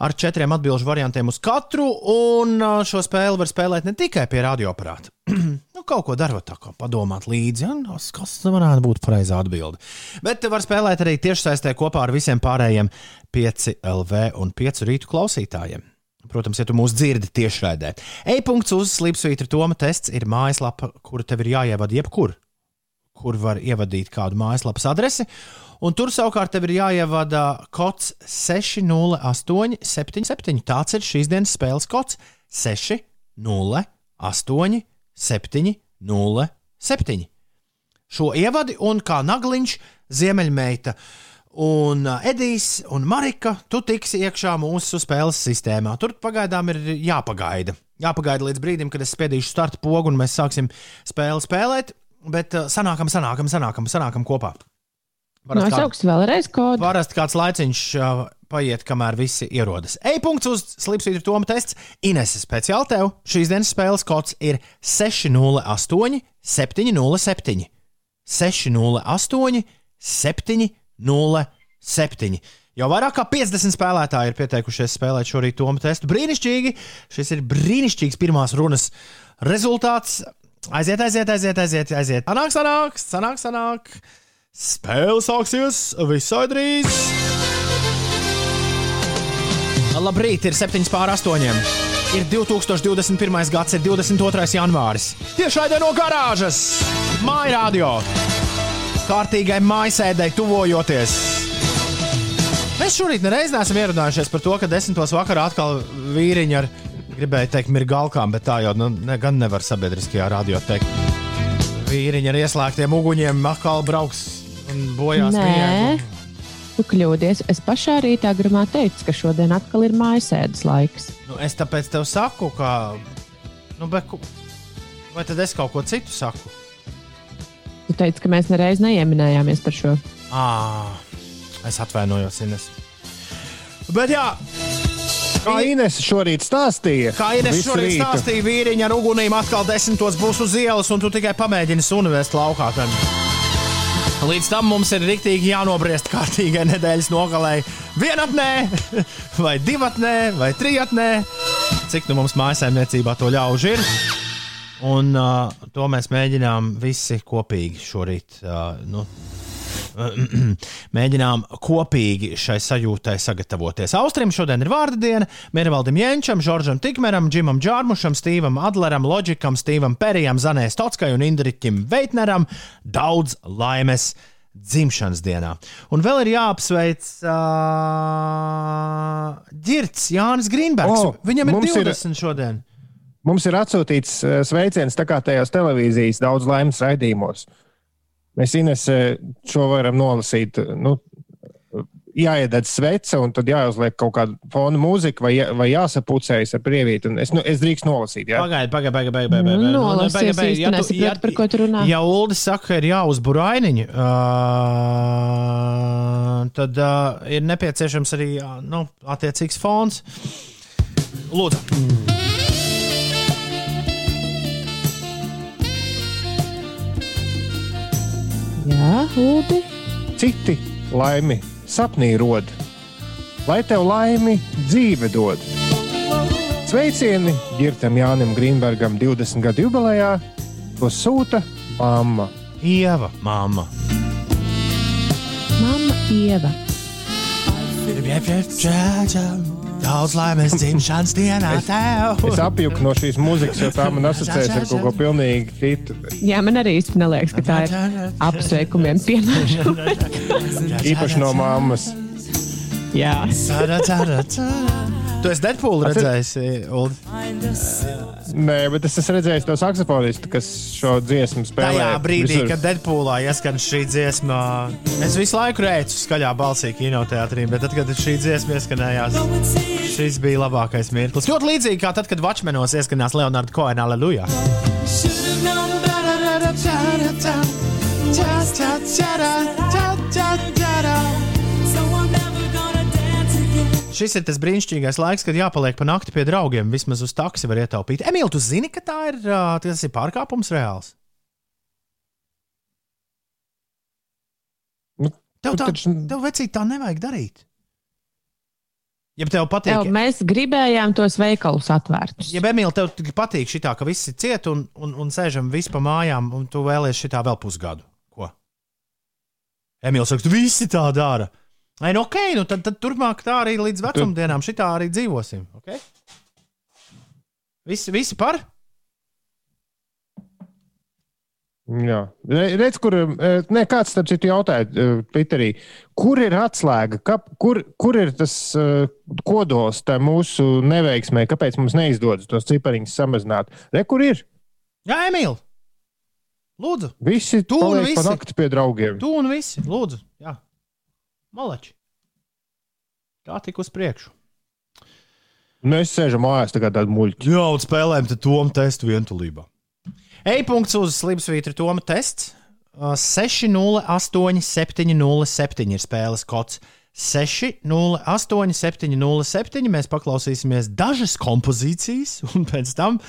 Ar četriem atbildžu variantiem uz katru, un šo spēli var spēlēt ne tikai pie radioaparāta. nu, Nu, kaut ko darot, tā kā padomāt līdzi, ja? kas, kas varētu būt pareizā atbilde. Bet var spēlēt arī tiešsaistē kopā ar visiem pārējiem 5 LV un 5 rītu klausītājiem. Protams, ja tu mūs dzirdi tiešraidē. E-punkts uz slīpsvītra Toma tests ir mājaslapa, kuru tev ir jāievada jebkur, kur var ievadīt kādu mājaslapas adresi. Un tur savukārt ir jāievada kods 60877. Tāds ir šīs dienas spēles kods 60877. Šo ievadi un kā nagliņš Ziemeļmeita un uh, Edijs un Marika, tu tiksi iekšā mūsu spēles sistēmā. Tur pagaidām ir jāpagaida. Jāpagaida līdz brīdim, kad es spiedīšu starta pogu un mēs sāksim spēli spēlēt. Bet uh, sanākam, sanākam, sanākam, sanākam kopā. Nosauksim vēlreiz kodu. Parasti kāds laiciņš uh, paiet, kamēr visi ierodas. E-punkts uz slipsvītra Toma tests. Inese speciāli tev šīs dienas spēles kods ir 608 707. 608 707. Jau vairāk kā 50 spēlētāji ir pieteikušies spēlēt šo rītu Toma testu. Brīnišķīgi! Šis ir brīnišķīgs pirmās runas rezultāts. Aiziet, aiziet, aiziet, aiziet, aiziet. Sanāk, sanāk, sanāk, sanāk. Spēle sāksies visai drīz. Labrīt, ir 7 pār 8. Ir 2021. gads, ir 22. janvāris. Tiešraidē no garāžas, māja radio. Kārtīgai mājasēdēji tuvojoties. Mēs šorīt nereiz neesam ierunājušies par to, ka desmitos vakarā atkal vīriņi ar, gribēju teikt, mirgalkām, bet tā jau nu, ne, gan nevar sabiedriskajā radio teikt. Vīriņi ar ieslēgtiem uguņiem atkal brauks un bojās miegu. Tu kļūdies. Es pašā rītā grumā teicu, ka šodien atkal ir mājasēdes laiks. Nu, es tāpēc tev saku, ka. Nu, bet, ku- vai tad es kaut ko citu saku? Tu teici, ka mēs nereiz neieminējāmies par šo. À, es atvainojos, Ines. Bet, jā, Kā Inês šorīt stāstīja? kā visu šorīt rītu. stāstīja, vīriņi ar ugunīm atkal desmitos būs uz ielas, un tu tikai pamēģini sunvest laukā. Tad. Līdz tam mums ir rīktīgi jānobriest kārtīgai nedēļas nogalē. Vienatnē, vai divatnē, vai trijatnē. Cik nu mums mājsaimniecībā to ļaužu ir. Un uh, to mēs mēģinām visi kopīgi šorīt. Uh, nu, Mēģinām kopīgi šai sajūtai sagatavoties. Austrim šodien ir vārda diena. Mērvaldim Jenčam, Žoržam Tikmeram, Džimam Džārmušam, Stīvam Adleram, Loģikam, Stīvam Perijam, Zanē Stotskai un Indriķim Veitneram daudz laimes dzimšanas dienā. Un vēl ir jāapsveic uh, Girts Jānis Grīnbergs. O, Viņam ir mums ir- 20 šodien. Mums ir atsūtīts sveiciens tā kā tajos televīzijas daudz laimes raidījumos. Mēs Ines eh, šo varam nolasīt. Nu, Jāiededz svece, un tad jāuzliek kaut kāda fona mūzika, vai, jā- vai jāsapucējas ar prievīti. Un Es, nu, es drīkstu nolasīt. Jā? Pagaidi, pagaidi, pagaidi. pagaidi, pagaidi. Nu, Nu, nolasies pagaidi, pagaidi. īsti nesapratu, par ko tu runā. Ja Uldis saka, ka ir jāuzbur ainiņu, uh, tad uh, ir nepieciešams arī uh, nu, attiecīgs fons. Lūdzu, Jā, Ulu. Citi laimi sapnī rod, lai tev laimi dzīve dod. Sveicieni Girtam Jānim Grīnbergam 20 gadu jubilejā, ko sūta mamma. Ieva, mamma. Mamma Ieva. Daudz laimes dzimšanas dienā tev. Es apjuku no šīs mūzikas, jo tā man asociējas ar kaut ko pilnīgi citu. Jā, man arī īsti neliekas, ka tā ir apsveikumiem pienākuma. Īpaši no mammas. Jā, Tu esi Deadpool redzējis, Uld? Nē, bet es esmu redzējis to saksofonistu, kas šo dziesmu spēlē. Tajā brīdī, visur. kad Deadpoolā ieskan šī dziesma, es visu laiku rēcu skaļā balsī kinoteātrī, bet tad, kad šī dziesma ieskanējās, šis bija labākais mirklis. Ļoti līdzīgi kā tad, kad Watchmenos ieskanās Leonardo Coena Aleluja. Šis ir tas brīnišķīgais laiks, kad jāpaliek pa nakti pie draugiem. Vismaz uz taksi var ietaupīt. Emīl, tu zini, ka tā ir, tas ir pārkāpums reāls? Nu, Tev tā, taču- tev vecīt tā nevajag darīt. Ja tev patīk, Tev, mēs gribējām tos veikalus atvērtus. ja Emīlija, tev tik patīk šī tā, ka viss ir ciet un, un, un sēžam visi pa mājām, un tu vēlies šī tā vēl pusgadu. Ko? Emīlija saka, tu visi tā dara. Ai, nu ok, nu tad, tad turpmāk tā arī līdz vecumdienām šitā arī dzīvosim. Okay? Visi, visi par? Jā, Re- redz, kur ne, kāds starp citu jautāja Twitterī, kur ir atslēga, kap, kur, kur ir tas uh, kodols tā mūsu neveiksmē, kāpēc mums neizdodas tos cipariņus samazināt? Re, kur ir? Jā, Emīlija. Lūdzu, Visi Tu un visi. nakti pie draugiem. tu un visi. Lūdzu, jā. Malači. Tā tik uz priekšu. Mēs sēžam mājās, tā kā tādi muļķi. Jā, un spēlējam te tomu testu vientulībā. E-punkts uz Slimsvītra Toma tests. Uh, 608-707 ir spēles kods. 608-707. Mēs paklausīsimies dažas kompozīcijas, un pēc tam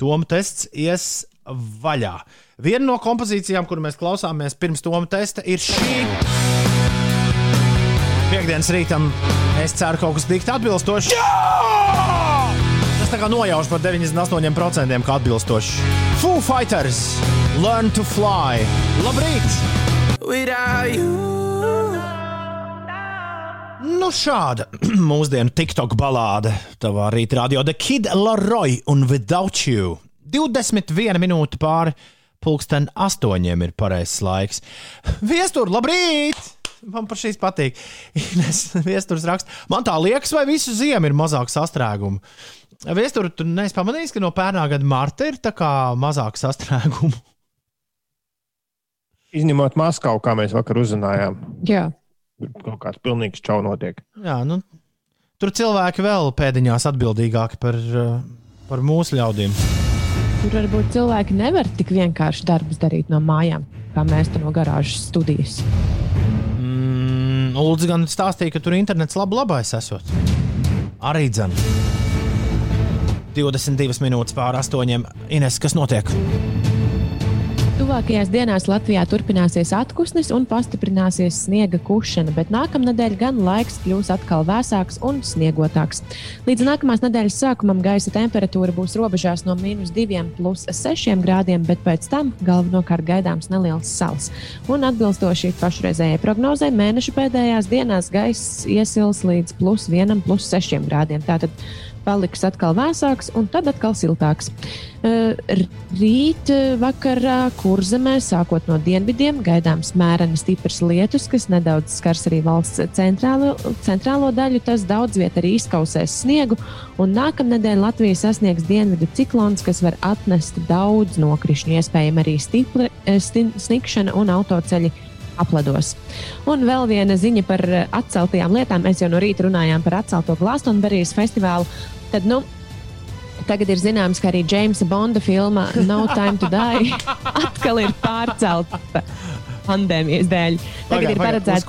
Toma tests ies vaļā. Viena no kompozīcijām, kuru mēs klausāmies pirms Toma testa, ir šī. Piektdienas rītam es ceru, ka kaut kas dikti atbilstošs. Tas tā kā nojauš par 98% kā atbilstoši. Foo Fighters, Learn to Fly. Labrīt! Nu, šāda mūsdienu TikTok balāde. Tavā rītā radio The Kid Laroi un Without You. 21 minūte pāri pulksten astoņiem ir pareizs laiks. Viestur, labrīt! Man par šīs patīk. Ines Viesturs raksta, man tā liekas, vai visu ziemu ir mazāk sastrēgumu. Viestur, tu neesi pamanījis, ka no pērnā gada marta ir tā kā mazāk sastrēgumu. Izņemot Maskavu, kā mēs vakar uzzinājām, Jā. tur kaut kāds pilnīgs čau notiek. Jā, nu, tur cilvēki vēl pēdiņās atbildīgāki par, uh, par mūsu ļaudīm. Tur varbūt cilvēki nevar tik vienkārši darbus darīt no mājām, kā mēs to no garāžas studijas. Mm, Lūdzu, gan stāstīja, ka tur internets labi labais esot. Arī dzēn. 22 minūtes pār astoņiem. Ines, kas notiek? Tuvākajās dienās Latvijā turpināsies atpūsnis un pastiprināsies sniega kušana, bet nākamnedēļ gan laiks kļūs atkal vēsāks un sniegotāks. Līdz nākamās nedēļas sākumam gaisa temperatūra būs robežās no mīnus 2 līdz 6 grādiem, bet pēc tam galvenokārt gaidāms neliels sals. Un atbilstoši pašreizējai prognozē, mēneša pēdējās dienās gaiss iesils līdz plus 1, plus 6 grādiem. Tātad paliks atkal vēsāks un tad atkal siltāks. Uh, Rīt uh, vakarā kurzemē, sākot no dienvidiem, gaidāms mēreni stiprs lietus, kas nedaudz skars arī valsts centrālo, centrālo daļu. Tas daudz vietā arī izkausēs sniegu, un nākamnedēļ Latvija sasniegs dienvidu ciklons, kas var atnest daudz nokrišņu, iespējams arī stipri, eh, sti, snikšana un autoceļi apledos. Un vēl viena ziņa par eh, atceltajām lietām. Mēs jau no rīta runājām par atcelto Glastonbury's festivālu. Tad, nu, Tagad ir zināms, ka arī Jamesa Bonda filma No Time to Die atkal ir pārcelta pandēmijas dēļ. Tagad ir paredzēts,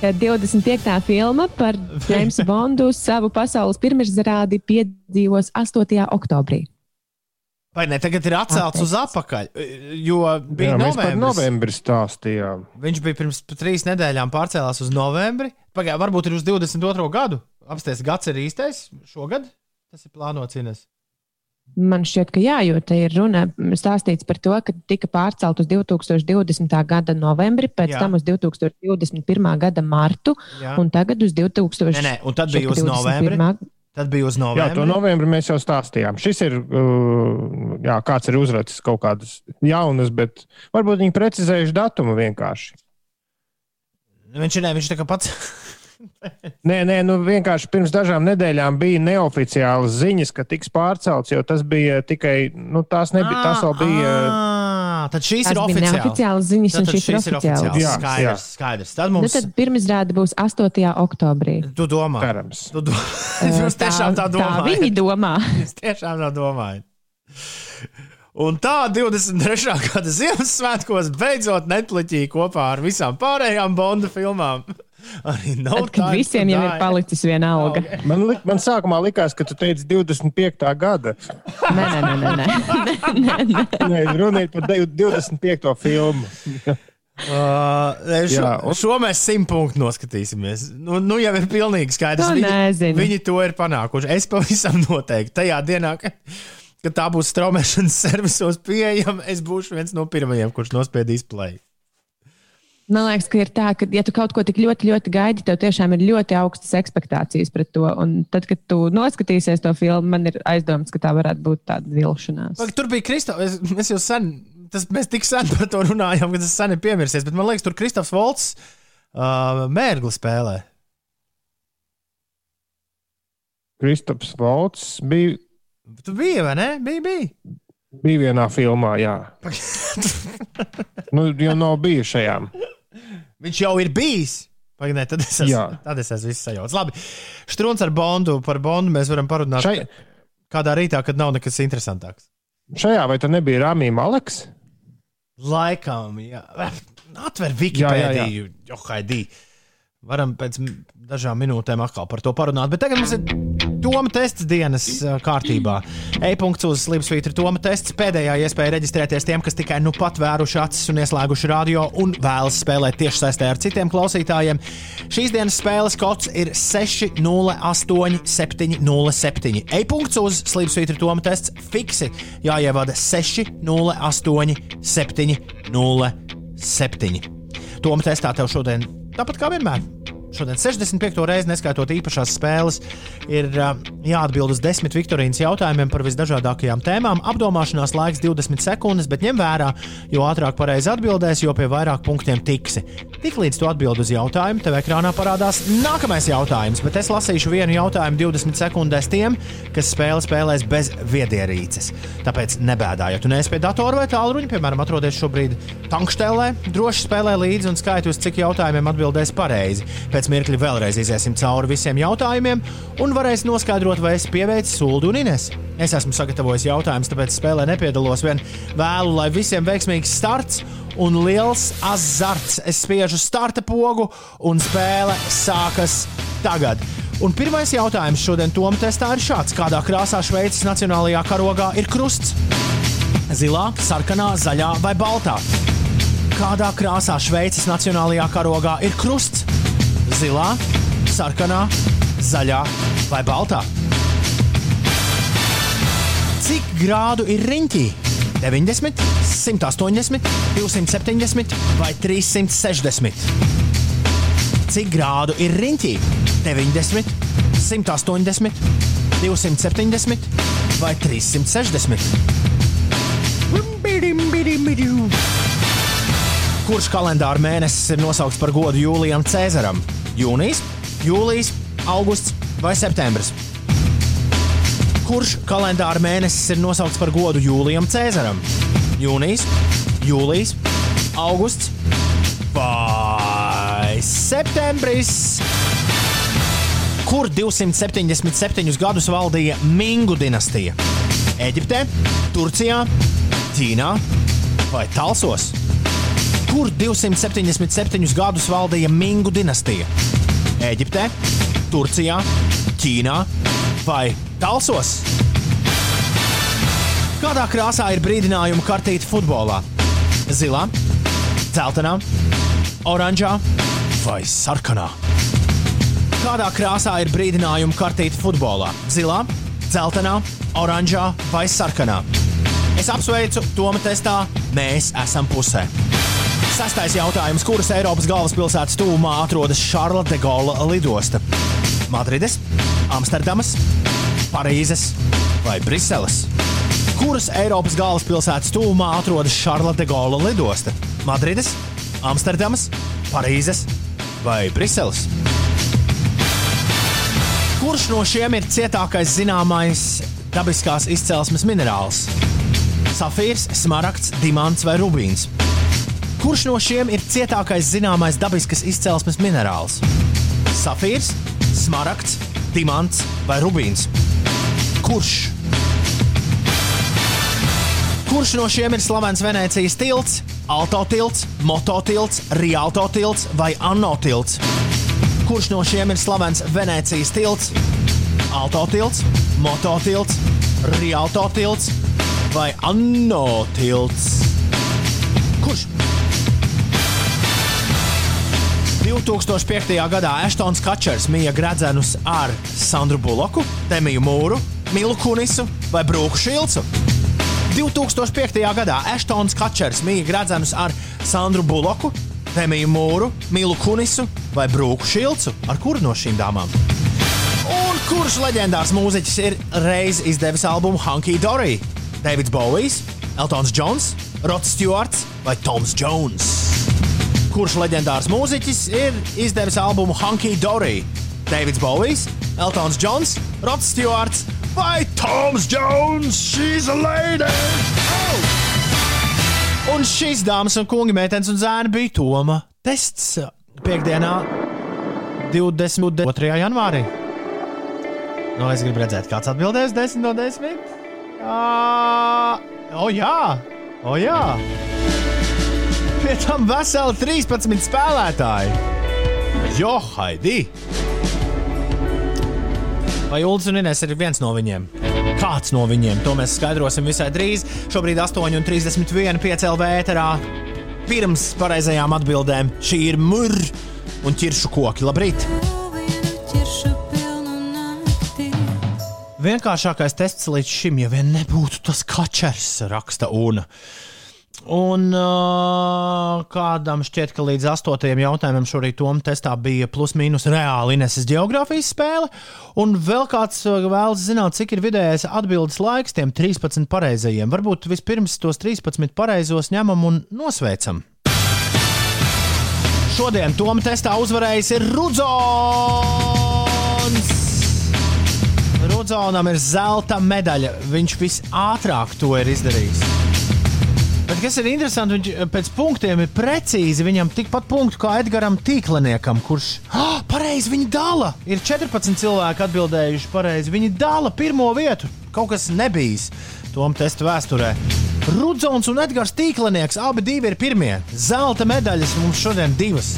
ka 25. filma par Jamesu Bondu savu pasaules pirmizrādi piedzīvos 8. oktobrī. Vai ne? Tagad ir atcelts uz atpakaļ. Jo bija Jā, novembris. novembri stāstījām. Viņš bija pirms trīs nedēļām pārcēlās uz novembri. Pagaidā, varbūt ir uz 22. gadu. Apstāties gads ir īstais šogad. Tas ir plānots Ines. Man šķiet, ka jā, jo te ir runa stāstīts par to, ka tika pārcelt uz 2020. gada novembri, pēc Jā. tam uz 2021. gada martu Jā. un tagad uz 2021. Nē, nē, un tad bija uz novembri. Tad bija uz Jā, to novembri. novembrī mēs jau stāstījām. Šis ir, uh, jā, kāds ir uzracis kaut kādas jaunas, bet varbūt viņi precizējuši datumu vienkārši. Viņš ir, ne, viņš tā kā pats. Nē, nē, nu vienkārši pirms dažām nedēļām bija neoficiālas ziņas, ka tiks pārcelts, jo tas bija tikai, nu tās nebija, tas vēl bija. Ah, tad šīs Tas ir bija oficiāls. neoficiāls ziņas, un šis ir oficiāls. Jā, Skaidrs, jā. skaidrs. Tad Nu, mums. tad pirmizrāde būs 8. oktobrī. Tu domā, Cerams. tu domā. Jūs tiešām tā tā domājat. viņi domā. Jūs tiešām tā domājat. Un tā 23. gada Ziemassvētkos beidzot netpliķīja kopā ar visām pārējām Bonda filmām. Arī nav Tad, kad visiem jau ir palicis viena alga. Man, li, man sākumā likās, ka tu teici 25. gada. Nē, nē, nē, nē, nē. nē, nē. Ir par de- 25. filmu. Uh, šo, Jā, un- šo mēs simt punktu noskatīsimies. Nu, nu jau ir pilnīgi skaidrs. To Viņi, viņi to ir panākuši. Es pavisam noteikti tajā dienā, kad, kad tā būs straumēšanas servisos pieejama, es būšu viens no pirmajiem, kurš nospiedīs play. Man liekas, ka ir tā, ka, ja tu kaut ko tik ļoti, ļoti gaidi, tev tiešām ir ļoti augstas expectācijas pret to. Un tad, kad tu noskatīsies to filmu, man ir aizdoms, ka tā varētu būt tāda vilšanās. Pag, tur bija Kristofers. Es, es jau sen, tas, mēs tik sen par to runājām, ka tas sen ir piemirsies. Bet man liekas, tur Kristofers Volts uh, mērgli spēlē. Kristaps Volts bija, Tu biji, vai ne? Bija, bija. bija vienā filmā, jā. Nu, jau nav bijušajām. Viņš jau ir bijis. Pagaidām, tad es esmu, tad es esmu sajauts. Labi, Strunts ar Bondu. Par Bondu mēs varam parunāt Šai, kādā rītā, kad nav nekas interesantāks. šajā vai tā nebija Rāmija Maleks? Laikam, jā. Atver Wikipēdiju, jo haidī. Varam pēc dažām minūtēm atkal par to parunāt. Bet tagad mums ir Toma tests dienas kārtībā. E-punkts uz Slimsvītra Toma tests. Pēdējā iespēja reģistrēties tiem, kas tikai nu pat vēruši acis un ieslēguši radio un vēlas spēlēt tieši saistē ar citiem klausītājiem. Šīs dienas spēles kods ir 608707. E-punkts uz Slimsvītra Toma tests fiksi jāievada 608707. Toma testā tev šodien, tāpat kā vienmēr, šodien 65. reizi neskaitot īpašās spēles, ir jāatbild uz desmit Viktorīnas jautājumiem par visdažādākajām tēmām. Apdomāšanās laiks 20 sekundes, bet ņem vērā, jo ātrāk pareizi atbildēs, jo pie vairāk punktiem tiksi. Tiklīdz tu atbild uz jautājumu, tev ekrānā parādās nākamais jautājums, bet es lasīšu vienu jautājumu 20 sekundēs tiem, kas spēli spēlēs bez viedierīces. Tāpēc nebēdā, ja tu neesi pie datora vai tālruņa, piemēram, atrodies šobrīd tankštelē, droši spēlē līdzi un skaiti uz cik jautājumiem atbildēs pareizi. Pēc mirkļa vēlreiz iesim cauri visiem jautājumiem un varēs noskaidrot, vai es pieveicu sūdu un ines. Es esmu sagatavojis jautājumus, tāpēc spēlē nepiedalos. Vien vēlu, lai visiem veiksmīgs starts un liels azarts. Es spiežu starta pogu un spēle sākas tagad. Un pirmais jautājums šodien Toma testā ir šāds: kādā krāsā Šveices nacionālajā karogā ir krusts? Zilā, sarkanā, zaļā vai baltā? Kādā krāsā Šveices nacionālajā karogā ir krusts? Zilā, sarkanā, zaļā vai baltā? Cik grādu ir riņķī? 90, 180, 270 vai 360? Cik grādu ir riņķī? 90, 180, 270 vai 360? Kurš kalendāra mēnesis ir nosaukts par godu Jūlijam Cēzaram? Jūnijas, jūlijas, augusts vai septembris? Kurš kalendāra mēnesis ir nosaukts par godu Jūlijam Cēzaram? Jūnijas, jūlijas, augusts vai septembris? Kur 277 gadus valdīja Mingu dinastija? Eģiptē, Turcijā, Ķīnā vai Talsos? Kur 277 gadus valdīja Mingu dinastija? Eģiptē, Turcijā, Ķīnā vai Talsos? Kādā krāsā ir brīdinājuma kartīte futbolā? Zilā, dzeltenā, oranžā vai sarkanā? Kādā krāsā ir brīdinājuma kartīte futbolā? Zilā, dzeltenā, oranžā vai sarkanā? Es apsveicu Toma testā, mēs esam pusē. Sastais jautājums, kuras Eiropas galvaspilsētas tūmā atrodas Šarla de Gaulle lidosta? Madrides, Amsterdamas, Parīzes vai Briseles? Kuras Eiropas galvaspilsētas tūmā atrodas Šarla de Gaulle lidosta? Madrides, Amsterdamas, Parīzes vai Briseles? Kurš no šiem ir cietākais zināmais dabiskās izcelsmes minerāls? Safīrs, smaragds, dimants vai rubīns? Kurš no šiem ir cietākais zināmais dabiskas izcelsmes minerāls? Safīrs, smaragds, dimants vai rubīns? Kurš? Kurš no šiem ir slavens Venecijas tilts, Alto tilts, Moto tilts, Rialto tilts vai Anno tilts? Kurš no šiem ir slavens Venecijas tilts, Alto tilts, Moto tilts, Rialto tilts vai Anno tilts? 2005. gadā Ashtons Kačers mīja gredzenus ar Sandru Buloku, Temiju Mūru, Milu Kunisu vai Brūku Šilcu. 2005. gadā Ashtons Kačers mīja gredzenus ar Sandru Buloku, Temiju Mūru, Milu Kunisu vai Brūku Šilcu. Ar kuru no šīm dāmām? Un kurš leģendārs mūziķis ir reiz izdevis albumu Hunky Dory? Davids Bovijs, Eltons Džons, Rods Stewarts vai Toms Jones? Kurš leģendārs mūziķis ir izdevis albumu Hunky Dory? Davids Bovijs, Eltons Džons, Rods Stewarts vai Toms Jones? She's a lady! Oh! Un šīs dāmas un kungi, meitenes un zēni bija Toma tests piekdienā, 22. janvārī. Nu, es gribu redzēt, kāds atbildēs 10 no 10. Jā, o jā, o jā. Pie tam veseli 13 spēlētāji. Jo, Haidī! Vai Ulas un Inês ir viens no viņiem? Kāds no viņiem? To mēs skaidrosim visai drīz. Šobrīd 8,31 5LV ēterā. Pirms pareizajām atbildēm šī ir mūra un ķiršu koki. Labrīt! Vienkāršākais tests līdz šim, ja vien nebūtu tas kačers, raksta Una. Un uh, kādam šķiet, ka līdz astotajam jautājumam šorīt Toma testā bija plus-mínus reāli Ineses geogrāfijas spēle. Un vēl kāds uh, vēlas zināt, cik ir vidējais atbildes laiks tiem 13 pareizajiem. Varbūt vispirms tos 13 pareizos ņemam un nosveicam. Šodien Toma testā uzvarējis ir Rudzons! Rudzonam ir zelta medaļa. Viņš visātrāk to ir izdarījis. Bet kas ir interesanti, viņš pēc punktiem ir precīzi. Viņam tikpat punktu kā Edgars Tīkliniekam, kurš oh, pareizi viņa dala. Ir 14 cilvēki atbildējuši pareizi. Viņi dala pirmo vietu. Kaut kas nebijis Tom testa vēsturē. Rudzons un Edgars Tīklinieks abi ir pirmie. Zelta medaļas mums šodien divas.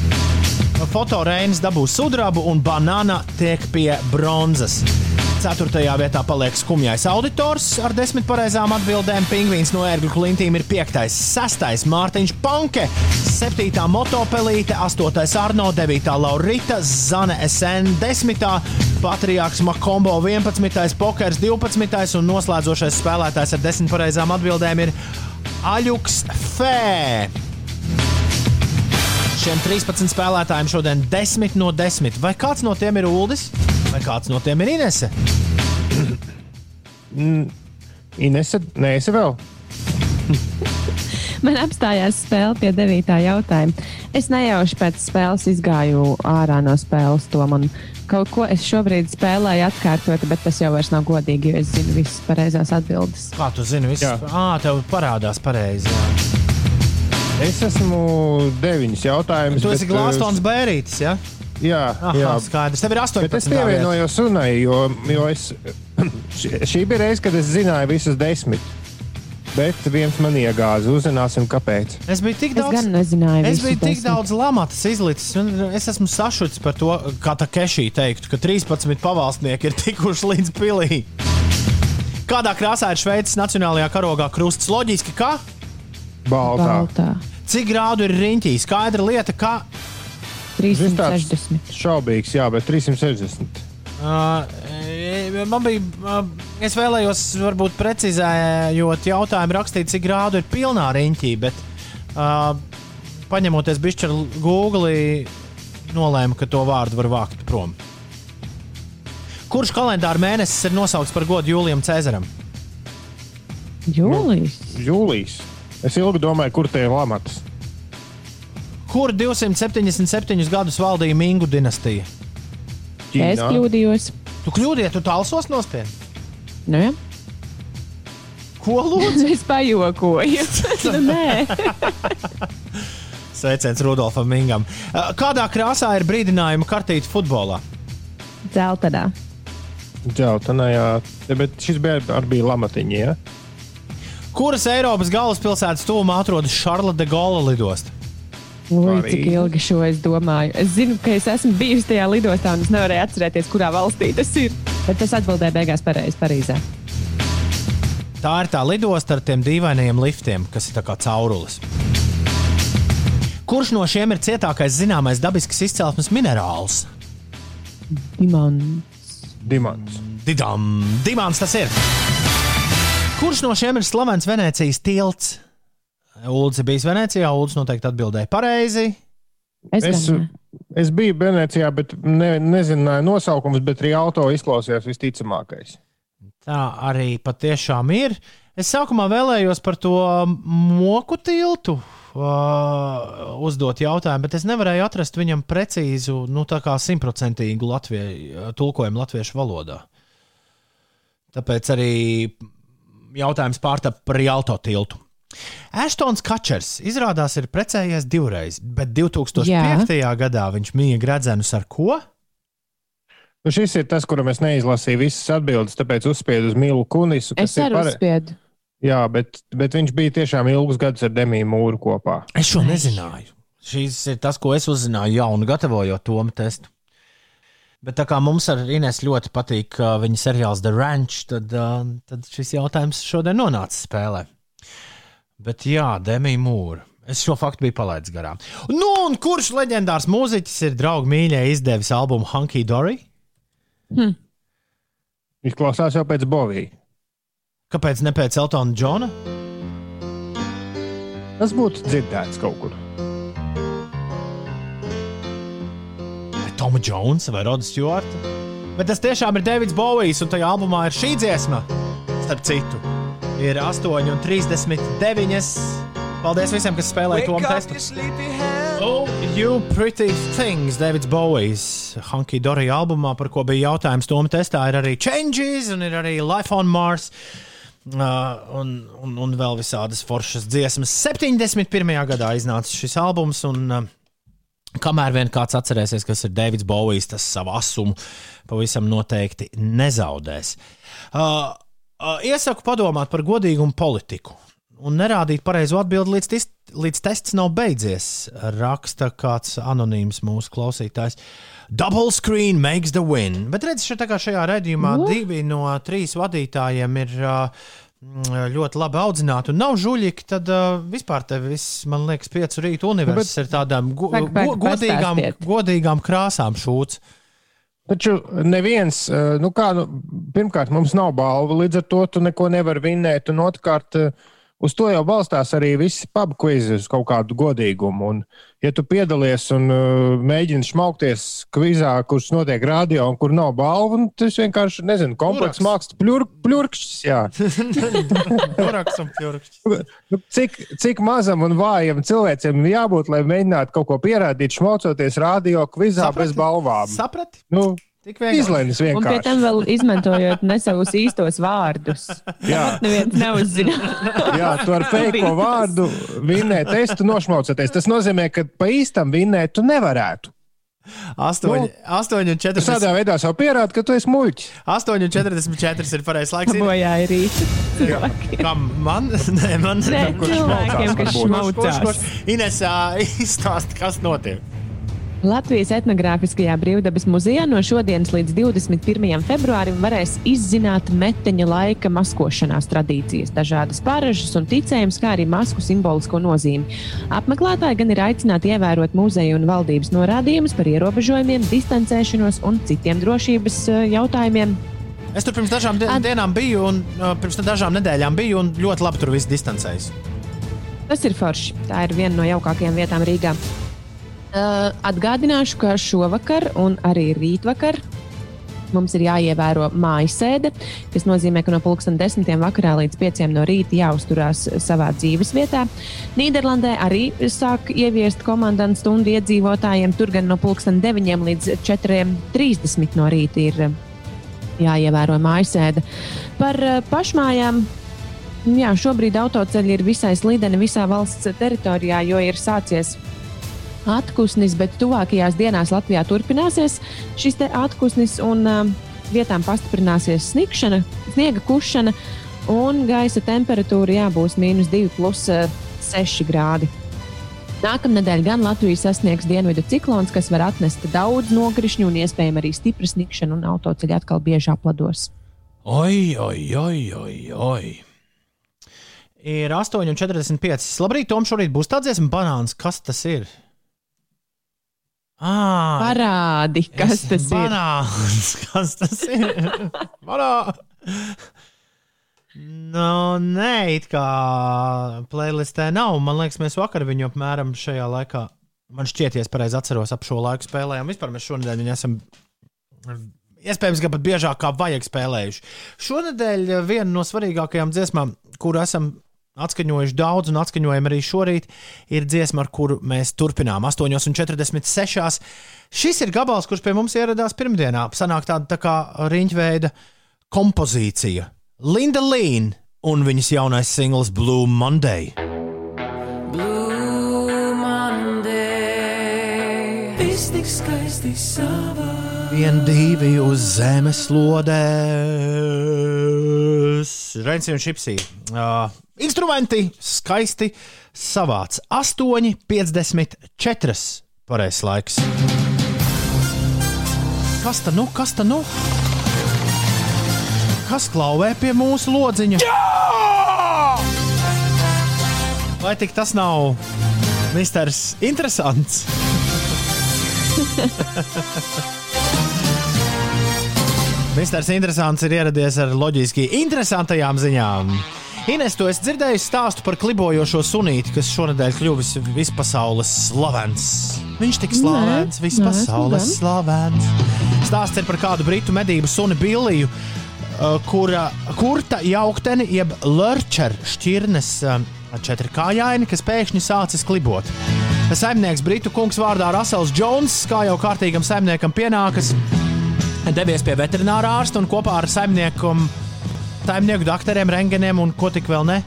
Fotorēns dabūs sudrabu un banāna tiek pie bronzas. Ceturtajā vietā paliek skumjais auditors ar desmit pareizām atbildēm. Pingvīns no ērgļu klintīm ir piektais, sestais Mārtiņš Panke, septītā motopelīte, astotais Arno, devītā Laurita, Zane SN, desmitā Patriāks Makombo, 11. pokers, 12. un noslēdzošais spēlētājs ar desmit pareizām atbildēm ir Aļuks Fē. Šiem 13 spēlētājiem šodien 10 no 10. Vai kāds no tiem ir Uldis, vai kāds no tiem ir Inese? Inese, nē, es vēl. Man apstājās spēle pie 9. jautājuma. Es nejauši pēc spēles izgāju ārā no spēles. To man kaut ko es šobrīd spēlēju atkārtot, bet tas jau vairs nav godīgi, jo es zinu visas pareizās atbildes. Kā tu zini, visas? Jā, tev parādās pareizi. jā. Es esmu deviņus jautājumus. Tu esi bet, Glāstons Bērītis, ja? Jā, Aha, jā. skaidrs. Tev ir 18. Bet es pievienojos runai, jo, jo es, šī bija reize, kad es zināju visas desmit. Bet viens man iegāza. Uzzināsim, kāpēc. Es biju tik Es daudz. gan nezināju. Es biju tik daudz lamatas izlicis, un es esmu sašuts par to, kā tā kešī teiktu, ka 13 pavalsnieki ir tikuši līdz pilī. Kādā krāsā ir Šveices nacionālajā karogā krusts? Loģiski, kā? Baltā. Baltā. Cik grādu ir riņķī? Skaidra lieta, ka 360. Šaubīgs, jā, bet 360. Uh, man bija. Uh, es vēlējos, varbūt precizējot jautājumu, rakstīt, cik grādu ir pilnā riņķī, bet uh, paņemoties bišķi ar Google, nolēmu, ka to vārdu var vākt prom. Kurš kalendāra mēnesis ir nosaukts par godu Jūlijam Cēzaram? Jūlijas. Jūlijas. Es ilgi domāju, kur tie ir lamatas. Kur 277 gadus valdīja Mingu dinastija? Es Ķīnā. kļūdījos. Tu kļūdījies, tu talsos nospiež. Nu, ja? Ko lūdzu? Es pajokoju. nu, nē, Sveiciens Rudolfam Mingam. Uh, Kādā krāsā ir brīdinājuma kartīte futbolā? dzeltenā. Dzeltenajā. Ja, bet šis bija arī bija lamatiņa. Ja? Kuras Eiropas galvaspilsētas tuvumā atrodas de Gaulle lidosta? Ui, Parīze. cik ilgi šo es domāju. Es zinu, ka es esmu bijusi tajā lidostā, un es nevarēju atcerēties, kurā valstī tas ir. Bet es atbildēju beigās pareizi Parīzē. Tā ir tā lidosta ar tiem dīvainajiem liftiem, kas ir kā caurulis. Kurš no šiem ir cietākais zināmais dabisks izcelsmes minerāls? Dimants. Dimants. Didam, Dimants tas ir. Kurš no šiem ir slavens Venecijas tilts? Ulds bijis Venecijā, Ulds noteikti atbildēja pareizi. Es, Es, es biju Venecijā, bet ne, nezināju nosaukumus, bet arī auto izklausījās visticamākais. Tā arī patiešām ir. Es sākumā vēlējos par to moku tiltu uh, uzdot jautājumu, bet es nevarēju atrast viņam precīzu, nu, tā kā simtprocentīgu latvie, tulkojumu latviešu valodā. Tāpēc arī jautājums pārtapa par Jalto tiltu. Ashtons Kačers izrādās ir precējies divreiz, bet 2005. Jā. gadā viņš mīja gredzenus ar ko? Nu, šis ir tas, kuram es neizlasīju visas atbildes, tāpēc uzspiedu uz Milu Kunisu. kas Es arī pare- uzspiedu. Jā, bet, bet viņš bija tiešām ilgus gadus ar Demiju Mūru kopā. Es šo nezināju. Šis ir tas, ko es uzzināju jaunu, gatavojot to testu. Bet tā kā mums ar Inês ļoti patīk uh, viņa seriāls The Ranch, tad, uh, tad šis jautājums šodien nonāca spēlē. Bet jā, Demija Mūra. Es šo faktu biju palaidis garām. Nu, un kurš leģendārs mūziķis ir draugs mīļai izdevis albumu Hunky Dory? Izklausās jau pēc Bovija. Kāpēc ne pēc Eltona Džona? Tas būtu dzirdēts kaut kur. Vai Toma Jonesa vai Rodas Stjorta? Bet tas tiešām ir Davids Bovijs, un tajā albumā ir šī dziesma, starp citu. Ir 8,39. Paldies visiem, kas spēlēja to testu. Oh, you pretty things, Davids Bovijs. Hunky Dory albumā, par ko bija jautājums Toma testā, ir arī Changes un ir arī Life on Mars. Uh, un, un, un vēl visādas foršas dziesmas. 71. gadā iznāca šis albums, un uh, kamēr vien kāds atcerēsies, kas ir Davids Bovijs, tas savu asumu pavisam noteikti nezaudēs. Uh, iesaku padomāt par godīgumu politiku un nerādīt pareizo atbildi līdz, tis, līdz tests nav beidzies. Raksta kāds anonīms mūsu klausītājs. Double screen makes the win. Bet redziet, šeit šajā redzējumā divi no trīs vadītājiem ir uh, mm, ļoti labi audzināti un nav žuļīgi, tad uh, vispār te viss, man liekas, piecu rītu universums ir tādām go, go, godīgām, godīgām krāsām šūts. Taču neviens, eh, nu kā, nu, pirmkārt, mums nav balva, līdz ar to tu neko nevari vinnēt, un otrkārt, eh, uz to jau balstās arī viss pub quizzes, uz kaut kādu godīgumu. Un, ja tu piedalies un uh, mēģini šmaukties kvizā, kurš notiek radio un kur nav balva, nu, tas vienkārši, nezinu, komplekss mākslas pļur, pļurkšķis, cik, cik mazam un vājam cilvēcim jābūt, lai mēģinātu kaut ko pierādīt, šmaucoties radio kvizā Saprati? bez balvām? Saprati? Nu, Tik vienkārši. izlēnis Un pie vienkārši. tam vēl izmantojot ne savus īstos vārdus. Jā. Neviens neuzzina. Jā, tu ar feiko vārdu vinnēt testu nošmaucoties. Tas nozīmē, ka pa īstam vinnēt tu nevarētu. 8, 8 un Tu 40. tādā veidā jau pierādi, ka tu esi muļķis. 8,44 ir pareizais laiks. Ir- Bojā ir īsti. Kam man? Nē, man kurš cilvēkiem, kas šmaucās. Inesā izstāst, kas notiek. Latvijas etnogrāfiskajā brīvdabas muzejā no šodienas līdz 21. februārim varēs izzināt meteņa laika maskošanās tradīcijas, dažādas paražas un ticējums, kā arī masku simbolisko nozīmi. Apmeklētāji gan ir aicināti ievērot muzeja un valdības norādījumus par ierobežojumiem, distancēšanos un citiem drošības eh, jautājumiem. Es tur pirms dažām di At- dienām biju, un uh, pirms dažām nedēļām biju, un ļoti labi tur viss distancējas. Tas ir forši. Tā ir viena no jaukākajām vietām Rīgā. Uh, atgādināšu, ka šovakar un arī rītvakar mums ir jāievēro mājasēde, kas nozīmē, ka no pulksten desmitiem vakarā līdz pieciem no rīta jāuzturās savā dzīves vietā. Nīderlandē arī sāk ieviest komandantu stundu iedzīvotājiem. Tur gan no pulksten deviņiem līdz 4.30 no rīta ir uh, jāievēro mājasēde. Par uh, pašmājām Jā, šobrīd autoceļi ir visai slideni visā valsts teritorijā, jo ir sācies atpūsnis, bet tuvākajās dienās Latvijā turpināsies šis te atpūsnis un uh, vietām pastiprināsies sniegšana, sniega kušana un gaisa temperatūra jā, būs mīnus 2, plus uh, 6 grādi. Nākamnedēļ gan Latvijas sasniegs dienvidu ciklons, kas var atnest daudz nokrišņu un iespējams arī stipru sniegšanu, un autoceļi atkal bieži aplados. Oi, oi, oi, oi, oi. Ir 8,45. Labrīt, Tom, šorīt būs tāds dziesmu banāns. Kas tas ir? Ah, Parādi, kas tas ir. banāns. Kas tas ir? Banā! Nu, nē, it kā playlistē nav. Man liekas, mēs vakar viņu apmēram šajā laikā, man šķiet, ja es pareizi atceros, ap šo laiku spēlējām. Vispār mēs šonadēļ viņu esam iespējams, ka pat biežāk kā vajag spēlējuši. Šonadēļ viena no svarīgākajām dziesmām, kuru esam atskaņojuši daudz un atskaņojam arī šorīt, ir dziesma, ar kuru mēs turpinām 8,46. Šis ir gabals, kurš pie mums ieradās pirmdienā. Sanāk tāda tā kā riņķveida kompozīcija. Linda Līna un viņas jaunais singls Blue Monday. Vien divi uz zemes lodēs. Reins un šipsī. Uh, instrumenti skaisti savāds. 8,54. Pareizais laiks. Kas ta nu? Kas ta nu? Kas klauvē pie mūsu lodziņa? Jā! Vai tik tas nav misters interesants? Misters Interesants ir ieradies ar loģiski interesantajām ziņām. Ines, tu esi dzirdējis stāstu par klibojošo sunīti, kas šonadēļ kļuvis vispasaules slavens. Viņš tik slavens, vispasaules slavens. Stāsts ir par kādu britu medību suni Billiju, uh, kura kurta jaukteni, jeb lurčer šķirnes uh, četrkājaini, kas pēkšņi sācis klibot. Saimnieks Britu kungs vārdā Rasels Jones, kā jau kārtīgam saimniekam pienākas, devies pie veterinārā ārsta un kopā ar saimnieku, saimnieku doktoriem, rengeniem un ko tik vēl ne.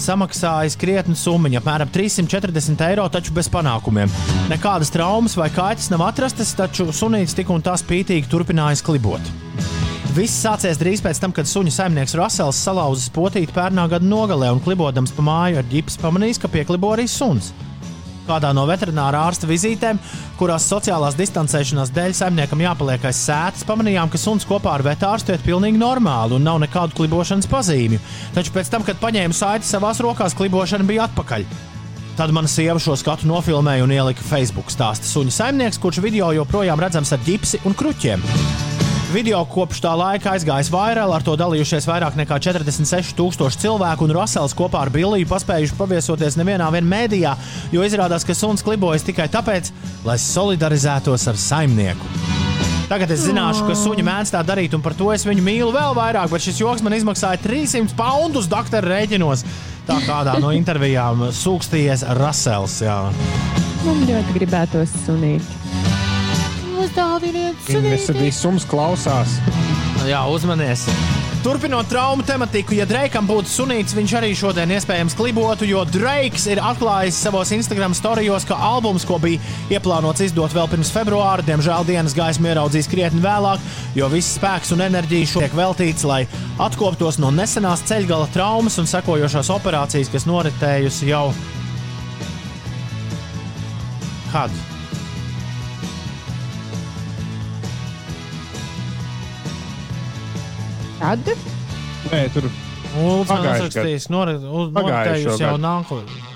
Samaksājis krietni summu, apmēram 340 eiro, taču bez panākumiem. Nekādas traumas vai kaitas nav atrastas, taču sunīts tik un tā spītīgi turpinājis klibot. Viss sācies drīz pēc tam, kad suņa saimnieks Rasels salauzis potīti pērnā gada nogalē un klibodams pa māju ar ģipsi pamanījis, ka pieklibo arī suns. Kādā no veterināra ārsta vizītēm, kurās sociālās distancēšanās dēļ saimniekam jāpaliek aiz sēdes, pamanījām, ka suns kopā ar vetārstu iet pilnīgi normāli un nav nekādu klibošanas pazīmju. Taču pēc tam, kad paņēma saiti savās rokās, klibošana bija atpakaļ. Tad mana sieva šo skatu nofilmēja un ielika Facebook stāstu suņa saimnieks, kurš video joprojām redzams ar ģipsi un kruķiem. Video kopš tā laika aizgājis vairāk, ar to dalījušies vairāk nekā 46,000 cilvēku, un Rasels kopā ar Billiju paspējuši paviesoties nevienā mēdījā, jo izrādās, ka suns klibojas tikai tāpēc, lai solidarizētos ar saimnieku. Tagad es zināšu, ka suņi mēdz tā darīt, un par to es viņu mīlu vēl vairāk, bet šis joks man izmaksāja 300 poundus doktora rēķinos. Tā kādā no intervijām sūkstījies Rasels. Jā. Man ļoti gribētos sunīt. Ines visums klausās. Jā, uzmanies! Turpinot traumu tematiku, ja Dreikam būtu sunīts, viņš arī šodien iespējams klibotu, jo Dreiks ir atklājis savos Instagram storijos, ka albums, ko bija ieplānots izdot vēl pirms februāra, diemžēl dienas gaismu ieraudzīs krietni vēlāk, jo viss spēks un enerģija šodien tiek veltīts, lai atkoptos no nesenās ceļgala traumas un sekojošās operācijas, kas noritējusi jau kad? Tad Nē, tur Ulus man Pagājuši uzrakstījis, nori- uz- Pagājušo noritējusi jau nākotnē.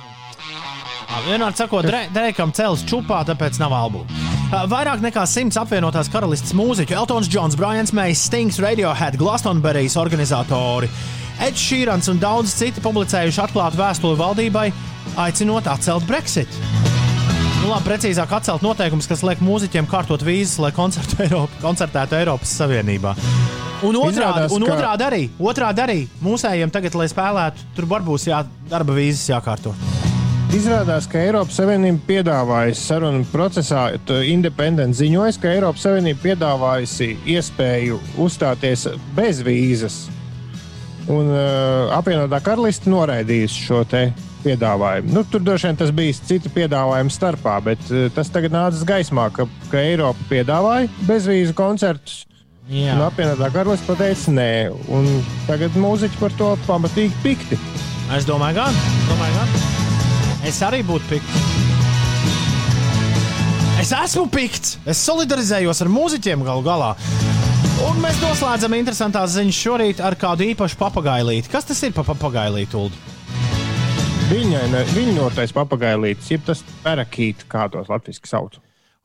Vienmēr sakot, Dre- Dreikam cēlus čupā, tāpēc nav albumu. Ā, Vairāk nekā simts apvienotās karalistes mūziķu, Eltons Džons, Brians Meijs, Stings, Radiohead, Glastonberijas organizatori, Edžs Šīrans un daudz citi publicējuši atklātu vēstuli valdībai, aicinot atcelt Brexit. Nu, labi, precīzāk atcelt noteikumus, kas liek mūziķiem kārtot vīzas, lai koncertu Eiropa, koncertētu Eiropas Savienībā. Un otrādi, un ka- otrādi arī, otrādi arī mūsējiem tagad, lai spēlētu, tur būs jā, darba vīzas jākārto. Izrādās, ka Eiropas Savienība piedāvājusi sarunu procesā, t- Independent ziņojas, ka Eiropas Savienība piedāvājusi iespēju uzstāties bez vīzas. Un uh, apvienotā karaliste noraidījusi šo te piedāvājumu. Nu, tur droši vien tas bija citu piedāvājumu starpā, bet uh, tas tagad nācis gaismā, ka, ka Eiropa piedāvāja bezvīzu koncertus. Jā. Un apvienotā karaliste pateica nē, un tagad mūziķi par to pamatīgi pikti. Es domāju, gan. domāju, gan. Es arī būtu pikts. Es esmu pikts. Es solidarizējos ar mūziķiem galu galā. Un mēs noslēdzam interesantās ziņas šorīt ar kādu īpašu papagailīti. Kas tas ir pa papagailīti, Ulu? Viņa, ne- viņa notais papagailītis, jeb tas perakīts, kā tos latviešu sauc.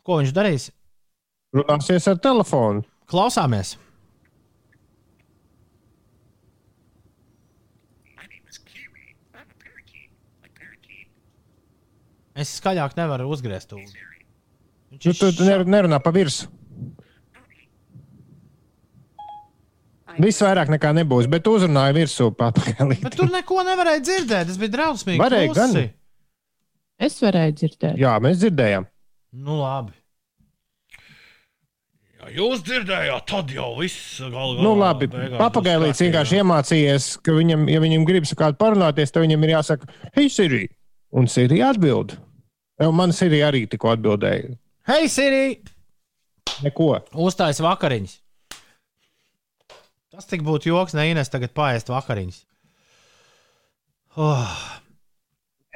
Ko viņš darīs? Runāsies ar telefonu. Klausāmies! Es skaļāk nevaru uzgriezt ūdeni. Viņš Nu, tu tu ner- nerunā pa virsmu. Viss vairāk nekā nebūs, bet uzrunāja virsū papagailīti. Bet tur neko nevarēja dzirdēt. Tas bija drausmīgi. Varēja gan. klusi. Es varēju dzirdēt. Jā, mēs dzirdējām. Nu, labi. Jūs dzirdējāt, tad jau viss galā. Nu, labi, papagailīts vienkārši iemācījies, ka viņam, ja viņam gribas kādu parunāties, tad viņam ir jāsaka, hei, Sirī. Un Sirija atbild. Jo Man Sirija arī tikko atbildēja. Hei, Sirī! Neko. Uztājas vakariņas. Tas tik būtu joks, ne Ines tagad paēst vakariņas. Oh,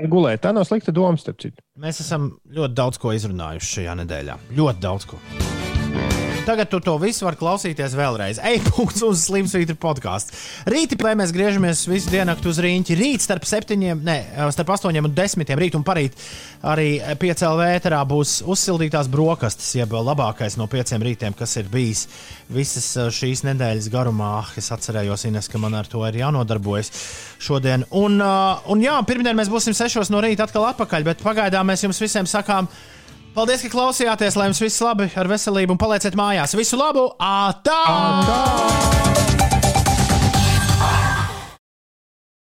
Gulēt, tā nav slikta doma, starp citu. mēs esam ļoti daudz ko izrunājuši šajā nedēļā. Ļoti daudz ko. Tagad tu to visu vari klausīties vēlreiz. E-punkts uz Slimsvītra podkāstu. Rītī plē mēs griežamies visu diennakti uz rīņķi. Rīt starp septiņiem, ne, starp astoņiem un desmitiem rīt un parīt arī 5 LV ēterā būs uzsildītās brokastis, jeb labākais no pieciem rītiem, kas ir bijis visas šīs nedēļas garumā. Ah, Es atcerējos, Ines, ka man ar to ir jānodarbojas šodien. Un, un jā, pirmdien mēs būsim 6 no rīta atkal atpakaļ, bet pagaidām mēs jums visiem sakām. Paldies, ka klausījāties, lai jums viss labi ar veselību un palieciet mājās. Visu labu! Ātā! Tā.